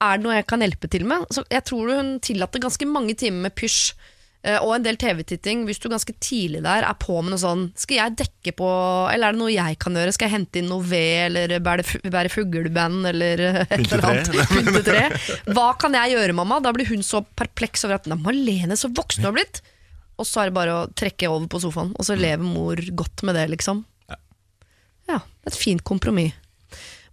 Er det noe jeg kan hjelpe til med? Så jeg tror hun tillater ganske mange timer med pysj eh, og en del TV-titting, hvis du ganske tidlig der er på med noe sånn Skal jeg dekke på Eller er det noe jeg kan gjøre? Skal jeg hente inn noe ved, eller bære, bære fugleband, eller [laughs] et eller annet? [laughs] Pyntetre. Hva kan jeg gjøre, mamma? Da blir hun så perpleks over at Nei, Malene, så voksen du har blitt! Og så er det bare å trekke over på sofaen, og så lever mor godt med det, liksom. Ja, et fint kompromiss.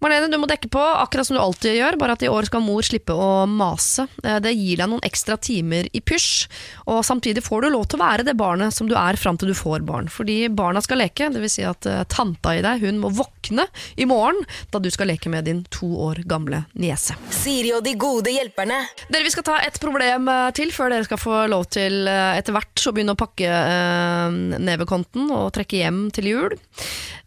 Marlene, du må dekke på, akkurat som du alltid gjør, bare at i år skal mor slippe å mase. Eh, Det gir deg noen ekstra timer i pysj, og samtidig får du lov til å være det barnet som du er fram til du får barn. Fordi barna skal leke, dvs. Si at eh, tanta i deg hun må våkne i morgen da du skal leke med din to år gamle niese. Siri og de gode hjelperne. Dere, Vi skal ta et problem eh, til før dere skal få lov til etter hvert å begynne å pakke eh, nevekonten og trekke hjem til jul.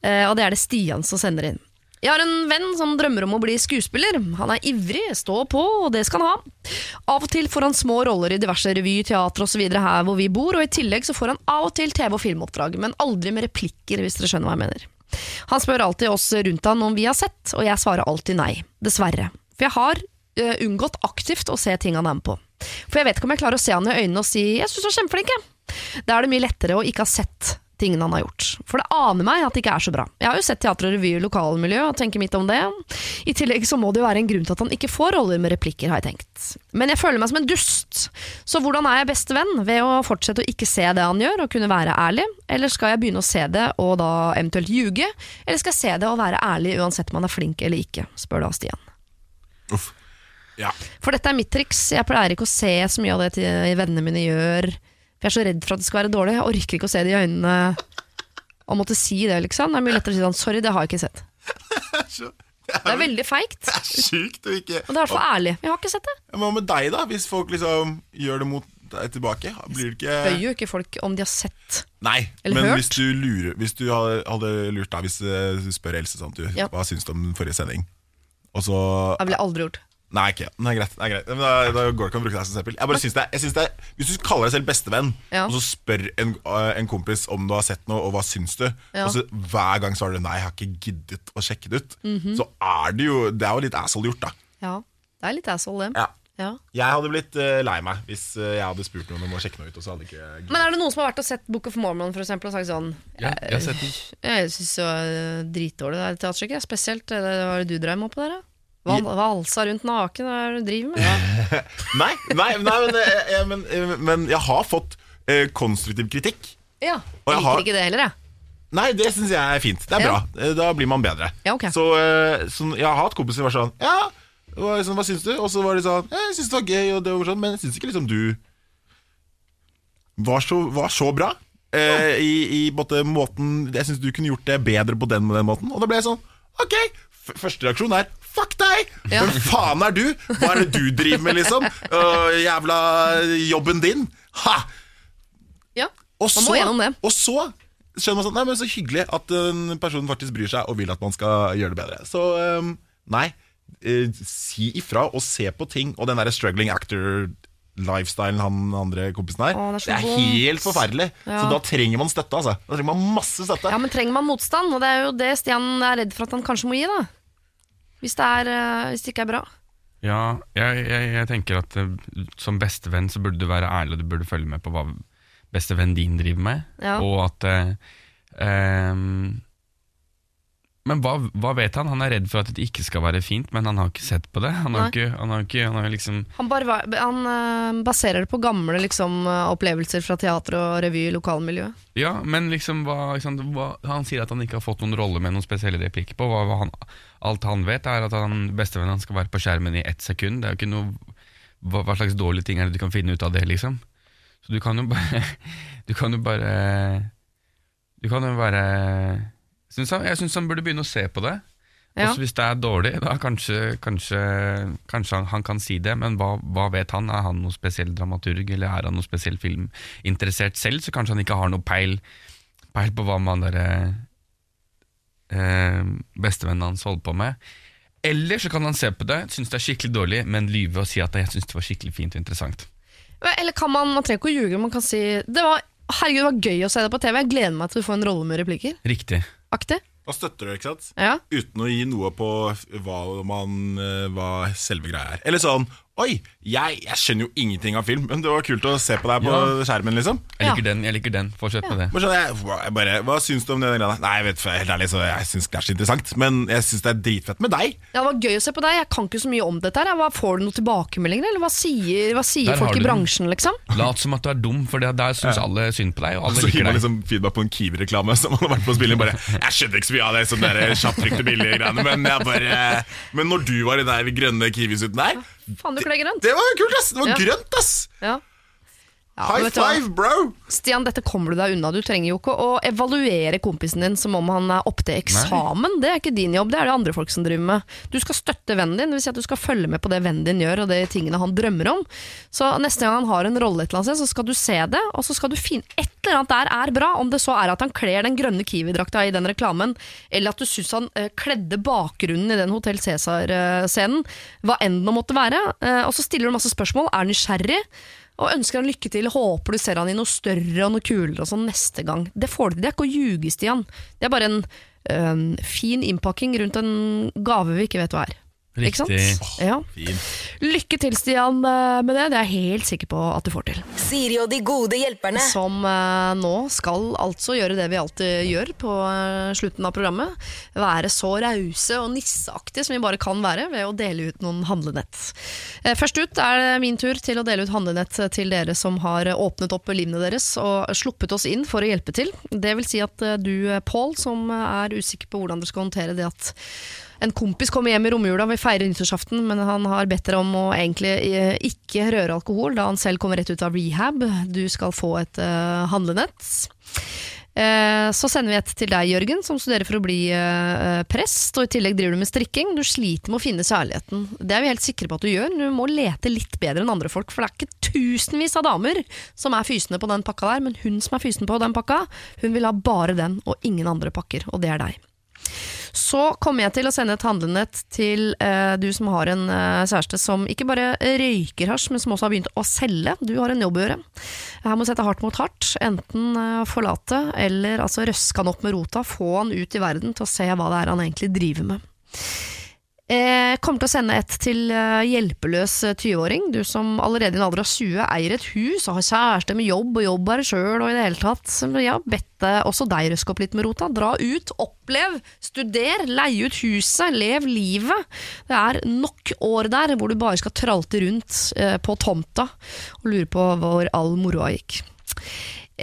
Eh, og det er det Stian som sender inn. Jeg har en venn som drømmer om å bli skuespiller. Han er ivrig, stå på, og det skal han ha. Av og til får han små roller i diverse revy, teater osv. her hvor vi bor, og i tillegg så får han av og til TV- og filmoppdrag, men aldri med replikker, hvis dere skjønner hva jeg mener. Han spør alltid oss rundt han om vi har sett, og jeg svarer alltid nei. Dessverre. For jeg har uh, unngått aktivt å se ting han er med på. For jeg vet ikke om jeg klarer å se han i øynene og si 'jeg syns du er kjempeflink', jeg. Da er det mye lettere å ikke ha sett tingene han har gjort. For det aner meg at det ikke er så bra. Jeg har jo sett teater og revy i lokalmiljø og tenker mitt om det. I tillegg så må det jo være en grunn til at han ikke får roller med replikker, har jeg tenkt. Men jeg føler meg som en dust. Så hvordan er jeg beste venn? Ved å fortsette å ikke se det han gjør og kunne være ærlig? Eller skal jeg begynne å se det og da eventuelt ljuge? Eller skal jeg se det og være ærlig uansett om han er flink eller ikke? spør da Stian. Uff. Ja. For dette er mitt triks. Jeg pleier ikke å se så mye av det vennene mine gjør. For jeg er så redd for at det skal være dårlig. Jeg orker ikke å se det i øynene og måtte si det, liksom. Det er mye lettere å si sånn sorry, det har jeg ikke sett. [laughs] Det er veldig feigt. Det er sjukt å ikke Og det er i hvert fall ærlig. Jeg har ikke sett det. Hva med deg, da? Hvis folk liksom gjør det mot deg tilbake? Blir det Spør jo ikke folk om de har sett. Nei, Eller men hørt? hvis du lurer Hvis du hadde, lurt deg Hvis eh, du spør Else sånn, du, Ja. hva syns du om den forrige sending, og så Det ville aldri gjort. Nei, ikke, nei, greit, nei, greit. Men da, da går det ikke an å bruke deg som eksempel. Jeg bare synes det, jeg synes det, Hvis du kaller deg selv bestevenn, Ja. og så spør en, øh, en kompis om du har sett noe, og hva syns du, Ja. og så hver gang svarer du nei, jeg har ikke giddet å sjekke det ut, Mhm. så er det jo Det er jo litt asshole gjort, da. Ja, det er litt asshole, det. Ja. Ja. Jeg hadde blitt øh, lei meg hvis øh, jeg hadde spurt noen om å sjekke noe ut, og så hadde ikke. Men er det noen som har vært og sett Book of Mormon for eksempel, og sagt sånn Ja, jeg har sett den. Jeg syns det var eh, dritdårlig det her teaterstykket. Spesielt det det var det du drev med på der. da. Valsa rundt naken, hva er det du driver med? [laughs] Nei, nei, nei men, jeg, men, øh, men jeg har fått eh, konstruktiv kritikk. Ja, jeg, jeg liker har- ikke det heller, jeg. Nei, det syns jeg er fint. Det er Ja. bra. Eh, Da blir man bedre. Ja, okay. Så, eh, så jeg har hatt kompiser som var sånn Ja, hva, sånn, hva syns du? Og så var de sånn Jeg syns det var gøy, og det var sånn, men jeg syns ikke liksom du var så, var så bra. Eh, I i både måten Jeg syns du kunne gjort det bedre på den den måten. Og da ble jeg sånn Ok, første reaksjon er Fuck deg! Ja. Hvem faen er du? Hva er det du driver med, liksom? Uh, jævla jobben din? Ha! Ja, Og Man må gjennom det. Og så skjønner man sånn Nei, men så hyggelig at en person faktisk bryr seg og vil at man skal gjøre det bedre. Så ehm, nei, uh, si ifra og se på ting. Og den derre struggling actor-lifestylen han andre kompisen her, Åh, det er det er helt forferdelig. Ja. Så da trenger man støtte, altså. Da trenger man masse støtte. Ja, men trenger man motstand? Og det er jo det Stian er redd for at han kanskje må gi, da. Hvis det, er, eh, hvis det ikke er bra. Ja, jeg, jeg, jeg tenker at eh, som bestevenn så burde du være ærlig, og du burde følge med på hva bestevennen din driver med. Ja. Og at eh, ehm, Men hva, hva vet han? Han er redd for at det ikke skal være fint, men han har ikke sett på det. Han har ikke, han har ikke han har liksom Han, bare, han eh, baserer det på gamle liksom, eh, opplevelser fra teater og revy i lokalmiljøet. Ja, men liksom hva, hva Han sier at han ikke har fått noen rolle med noen spesielle replikker på. Alt han vet, er at han, bestevennen hans skal være på skjermen i ett sekund. Det er jo ikke noe hva slags dårlige ting er det du kan finne ut av det, liksom? Så du kan jo bare [laughs] Du kan jo bare Du kan jo bare synes han, Jeg syns han burde begynne å se på det. Ja. Også hvis det er dårlig, da kanskje, kanskje, kanskje han, han kan si det, men hva, hva vet han? Er han noe spesiell dramaturg, eller er han noe spesiell filminteressert selv? Så kanskje han ikke har noe peil, peil på hva man derre eh, bestevennen hans holder på med. Eller så kan han se på det, synes det er skikkelig dårlig, men lyve og si at jeg synes det var skikkelig fint og interessant. Eller kan man, man trenger ikke å ljuge, man kan si det var, Herregud, det var gøy å se det på TV, jeg gleder meg til du får en rolle med replikker. Riktig. Aktig. Da støtter du, ikke sant? Ja. Uten å gi noe på hva, man, eh, hva selve greia er. Eller sånn Oi, jeg, jeg skjønner jo ingenting av film, men det var kult å se på deg på Ja. skjermen, liksom. Jeg liker den. jeg liker den Fortsett med det. Jeg, hva- bare, hva syns du om den greia? Nei, jeg vet helt ærlig, så jeg syns det er så interessant. Men jeg syns det er dritfett med deg. Ja, Det var gøy å se på deg. Jeg kan ikke så mye om dette. her Hva Får du noen tilbakemeldinger, eller hva sier, hva sier folk i bransjen, liksom? Lat som at du er dum, for det, der syns alle synd på deg, og alle Så gir liker man deg. liksom feedback på en Kiwi-reklame som man har vært på spillet. Bare, jeg skjønner ikke så mye av det sånn kjapptrykte billige greiene, men jeg bare Men når du var i den grønne Kiwi-suiten der, Faen, du kler grønt. det var kult, ass! Det var Ja. grønt, ass! Ja. Ja, High five, bro! Stian, dette kommer du deg unna. Du trenger jo ikke å evaluere kompisen din som om han er opp til eksamen. Det er ikke din jobb, det er det andre folk som driver med. Du skal støtte vennen din, vil si at du skal følge med på det vennen din gjør, og de tingene han drømmer om. Så neste gang han har en rolle et eller annet sted, så skal du se det, og så skal du finne et eller annet der er bra. Om det så er at han kler den grønne Kiwi-drakta i den reklamen, eller at du syns han eh, kledde bakgrunnen i den Hotell Cæsar-scenen, hva enn det måtte være. Eh, og så stiller du masse spørsmål, er nysgjerrig og ønsker han lykke til. Håper du ser han i noe større og noe kulere og sånn neste gang. Det får du til. Det er ikke å ljuge, Stian. Det er bare en øh, fin innpakking rundt en gave vi ikke vet hva er. Ikke sant? Riktig. Ja. Lykke til, Stian, eh, med det. Det er jeg helt sikker på at du får til. Siri og de gode hjelperne. Som eh, nå skal altså gjøre det vi alltid gjør på eh, slutten av programmet. Være så rause og nisseaktige som vi bare kan være ved å dele ut noen handlenett. Eh, først ut er det min tur til å dele ut handlenett til dere som har åpnet opp livene deres og sluppet oss inn for å hjelpe til. Det vil si at eh, du, Pål, som er usikker på hvordan du skal håndtere det at en kompis kommer hjem i romjula, vil feire nyttårsaften, men han har bedt dere om å egentlig eh, ikke røre alkohol, da han selv kommer rett ut av rehab. Du skal få et uh, handlenett. Eh, Så sender vi et til deg, Jørgen, som studerer for å bli prest, og i tillegg driver du med strikking. Du sliter med å finne særligheten. Det er vi helt sikre på at du gjør. Du må lete litt bedre enn andre folk, for det er ikke tusenvis av damer som er fysende på den pakka der, men hun som er fysende på den pakka, hun vil ha bare den og ingen andre pakker, og det er deg. Så kommer jeg til å sende et handlenett til eh, du som har en eh, kjæreste som ikke bare røyker hasj, men som også har begynt å selge. Du har en jobb å gjøre. Her må sette hardt mot hardt. Enten eh, forlate, eller altså røske han opp med rota, få han ut i verden til å se hva det er han egentlig driver med. Jeg kommer til å sende et til eh, hjelpeløs eh, 20-åring. Du som allerede i en alder av 20 eier et hus og har kjæreste med jobb og jobb her sjøl og i det hele tatt. Jeg har bedt eh, også deg røske opp litt med rota. Dra ut, opplev, studer, leie ut huset, lev livet. Det er nok år der hvor du bare skal tralte rundt eh, på tomta og lure på hvor all moroa gikk.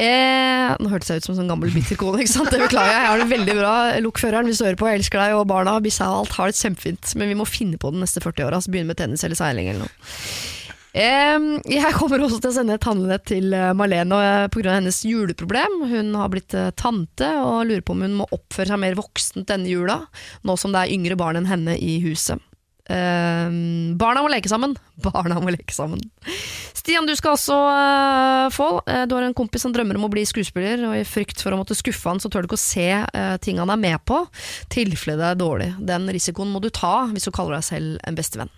Eh, nå hørtes jeg ut som en sånn gammel bitter kone, ikke sant? det beklager jeg. Jeg har det veldig bra. Lokføreren, hvis du hører på, jeg elsker deg, og barna, Bissa og alt har det kjempefint. Men vi må finne på den neste 40 åra, Altså begynne med tennis eller seiling eller noe. Eh, jeg kommer også til å sende et handlenett til Malene Marlene eh, pga. hennes juleproblem. Hun har blitt eh, tante og lurer på om hun må oppføre seg mer voksent denne jula, nå som det er yngre barn enn henne i huset. Eh, barna må leke sammen. [laughs] Barna må leke sammen. Stian, du skal også uh, få. Uh, du har en kompis som drømmer om å bli skuespiller, og i frykt for å måtte skuffe han, så tør du ikke å se uh, ting han er med på, tilfelle det er dårlig. Den risikoen må du ta hvis du kaller deg selv en bestevenn.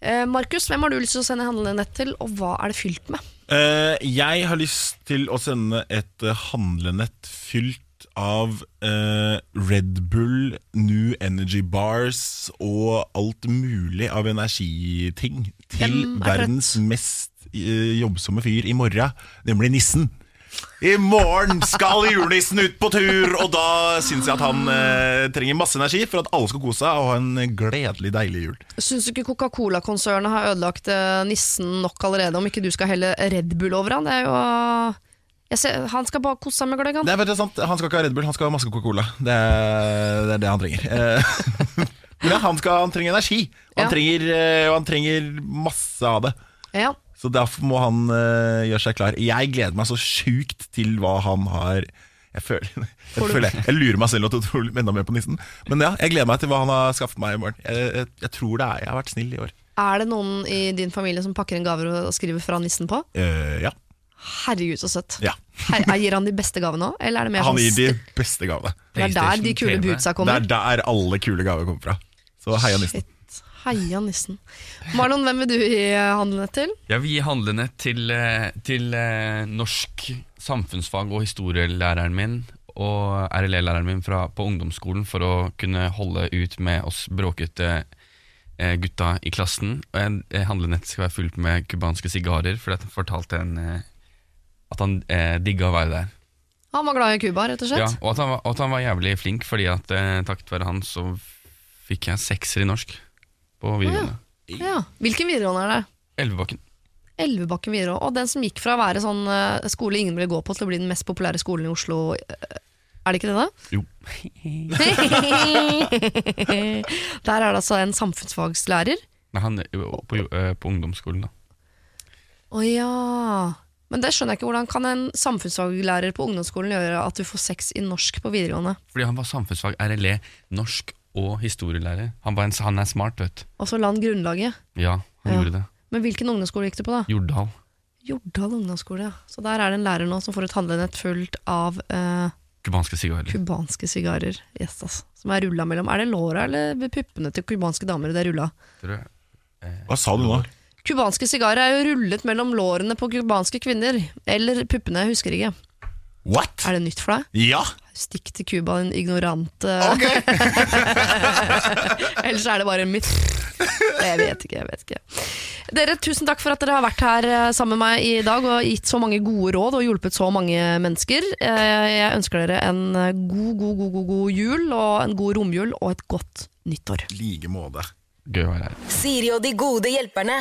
Uh, Markus, hvem har du lyst til å sende handlenett til, og hva er det fylt med? Eh, jeg har lyst til å sende et eh, handlenett fylt av eh, Red Bull, New Energy Bars og alt mulig av energiting til er verdens mest eh, jobbsomme fyr i morgen, nemlig nissen. I morgen skal julenissen ut på tur, og da syns jeg at han eh, trenger masse energi for at alle skal kose seg og ha en gledelig, deilig jul. Syns du ikke Coca-Cola-konsernet har ødelagt eh, nissen nok allerede, om ikke du skal helle Red Bull over han? Det er jo ser, Han skal bare kose seg med gløgg, han. Det er sant. Han skal ikke ha Red Bull, han skal ha masse Coca-Cola. Det, det er det han trenger. Eh, [laughs] Men han, skal, han trenger energi, og han, Ja. trenger, eh, og han trenger masse av det. Ja. Så derfor må han uh, gjøre seg klar. Jeg gleder meg så sjukt til hva han har Jeg føler [laughs] jeg, føler, jeg lurer meg selv til å tro enda mer på nissen. Men ja, jeg gleder meg til hva han har skaffet meg i morgen. Jeg, jeg, jeg tror det er Jeg har vært snill i år. Er det noen i din familie som pakker inn gaver og skriver fra nissen på? Uh, ja. Herregud, så søtt. ja. Her, gir han de beste gavene òg, eller det mer Han sånn gir de beste gavene. Det er der de kule bootsa kommer? Det er der alle kule gaver kommer fra. Så heia nissen. Shit. Heia nissen. Marlon, hvem vil du gi handlenett til? Jeg vil gi handlenett til, eh, til eh, norsk samfunnsfag og historielæreren min og RLE-læreren min fra, på ungdomsskolen for å kunne holde ut med oss bråkete eh, gutta i klassen. Og handlenettet skal være fullt med cubanske sigarer, for jeg fortalte en, at han eh, digga å være der. Han var glad i Cuba, rett og slett. Ja, og at han, var, at han var jævlig flink, fordi at eh, takket være han så fikk jeg sekser i norsk på videregående. Ja. Hvilken videregående er det? Elvebakken. Elvebakken videregående. Og den som gikk fra å være sånn eh, skole ingen ville gå på, til å bli den mest populære skolen i Oslo. eh, Er det ikke det, da? Jo. [laughs] Der er det altså en samfunnsfagslærer. Nei, han er jo på, eh, på ungdomsskolen, da. Å ja. Men det skjønner jeg ikke. Hvordan kan en samfunnsfaglærer på ungdomsskolen gjøre at du får sex i norsk på videregående? Fordi han var samfunnsfag, RLE, norsk og historielærer. Han, var en, han er smart, vet du. Og så la han grunnlaget. Ja, han Ja. gjorde det. Men hvilken ungdomsskole gikk du på, da? Jordal. Jordal ungdomsskole. ja. Så der er det en lærer nå som får et handlenett fullt av eh, Kubanske sigarer. Kubanske sigarer. Yes, altså. Som er rulla mellom. Er det låra eller puppene til cubanske damer det er rulla? Eh. Hva sa du nå? Cubanske sigarer er jo rullet mellom lårene på cubanske kvinner. Eller puppene, jeg husker ikke. What? Er det nytt for deg? Ja! Stikk til Cuba, din ignorant eh. Ok! [laughs] Ellers er det bare en myt. Jeg vet ikke, jeg vet ikke. Dere, tusen takk for at dere har vært her eh, sammen med meg i dag og gitt så mange gode råd og hjulpet så mange mennesker. Eh, Jeg ønsker dere en eh, god, god, god, god, god jul og en god romjul og et godt nyttår. like måte. Gøy å være her. Siri og de gode hjelperne.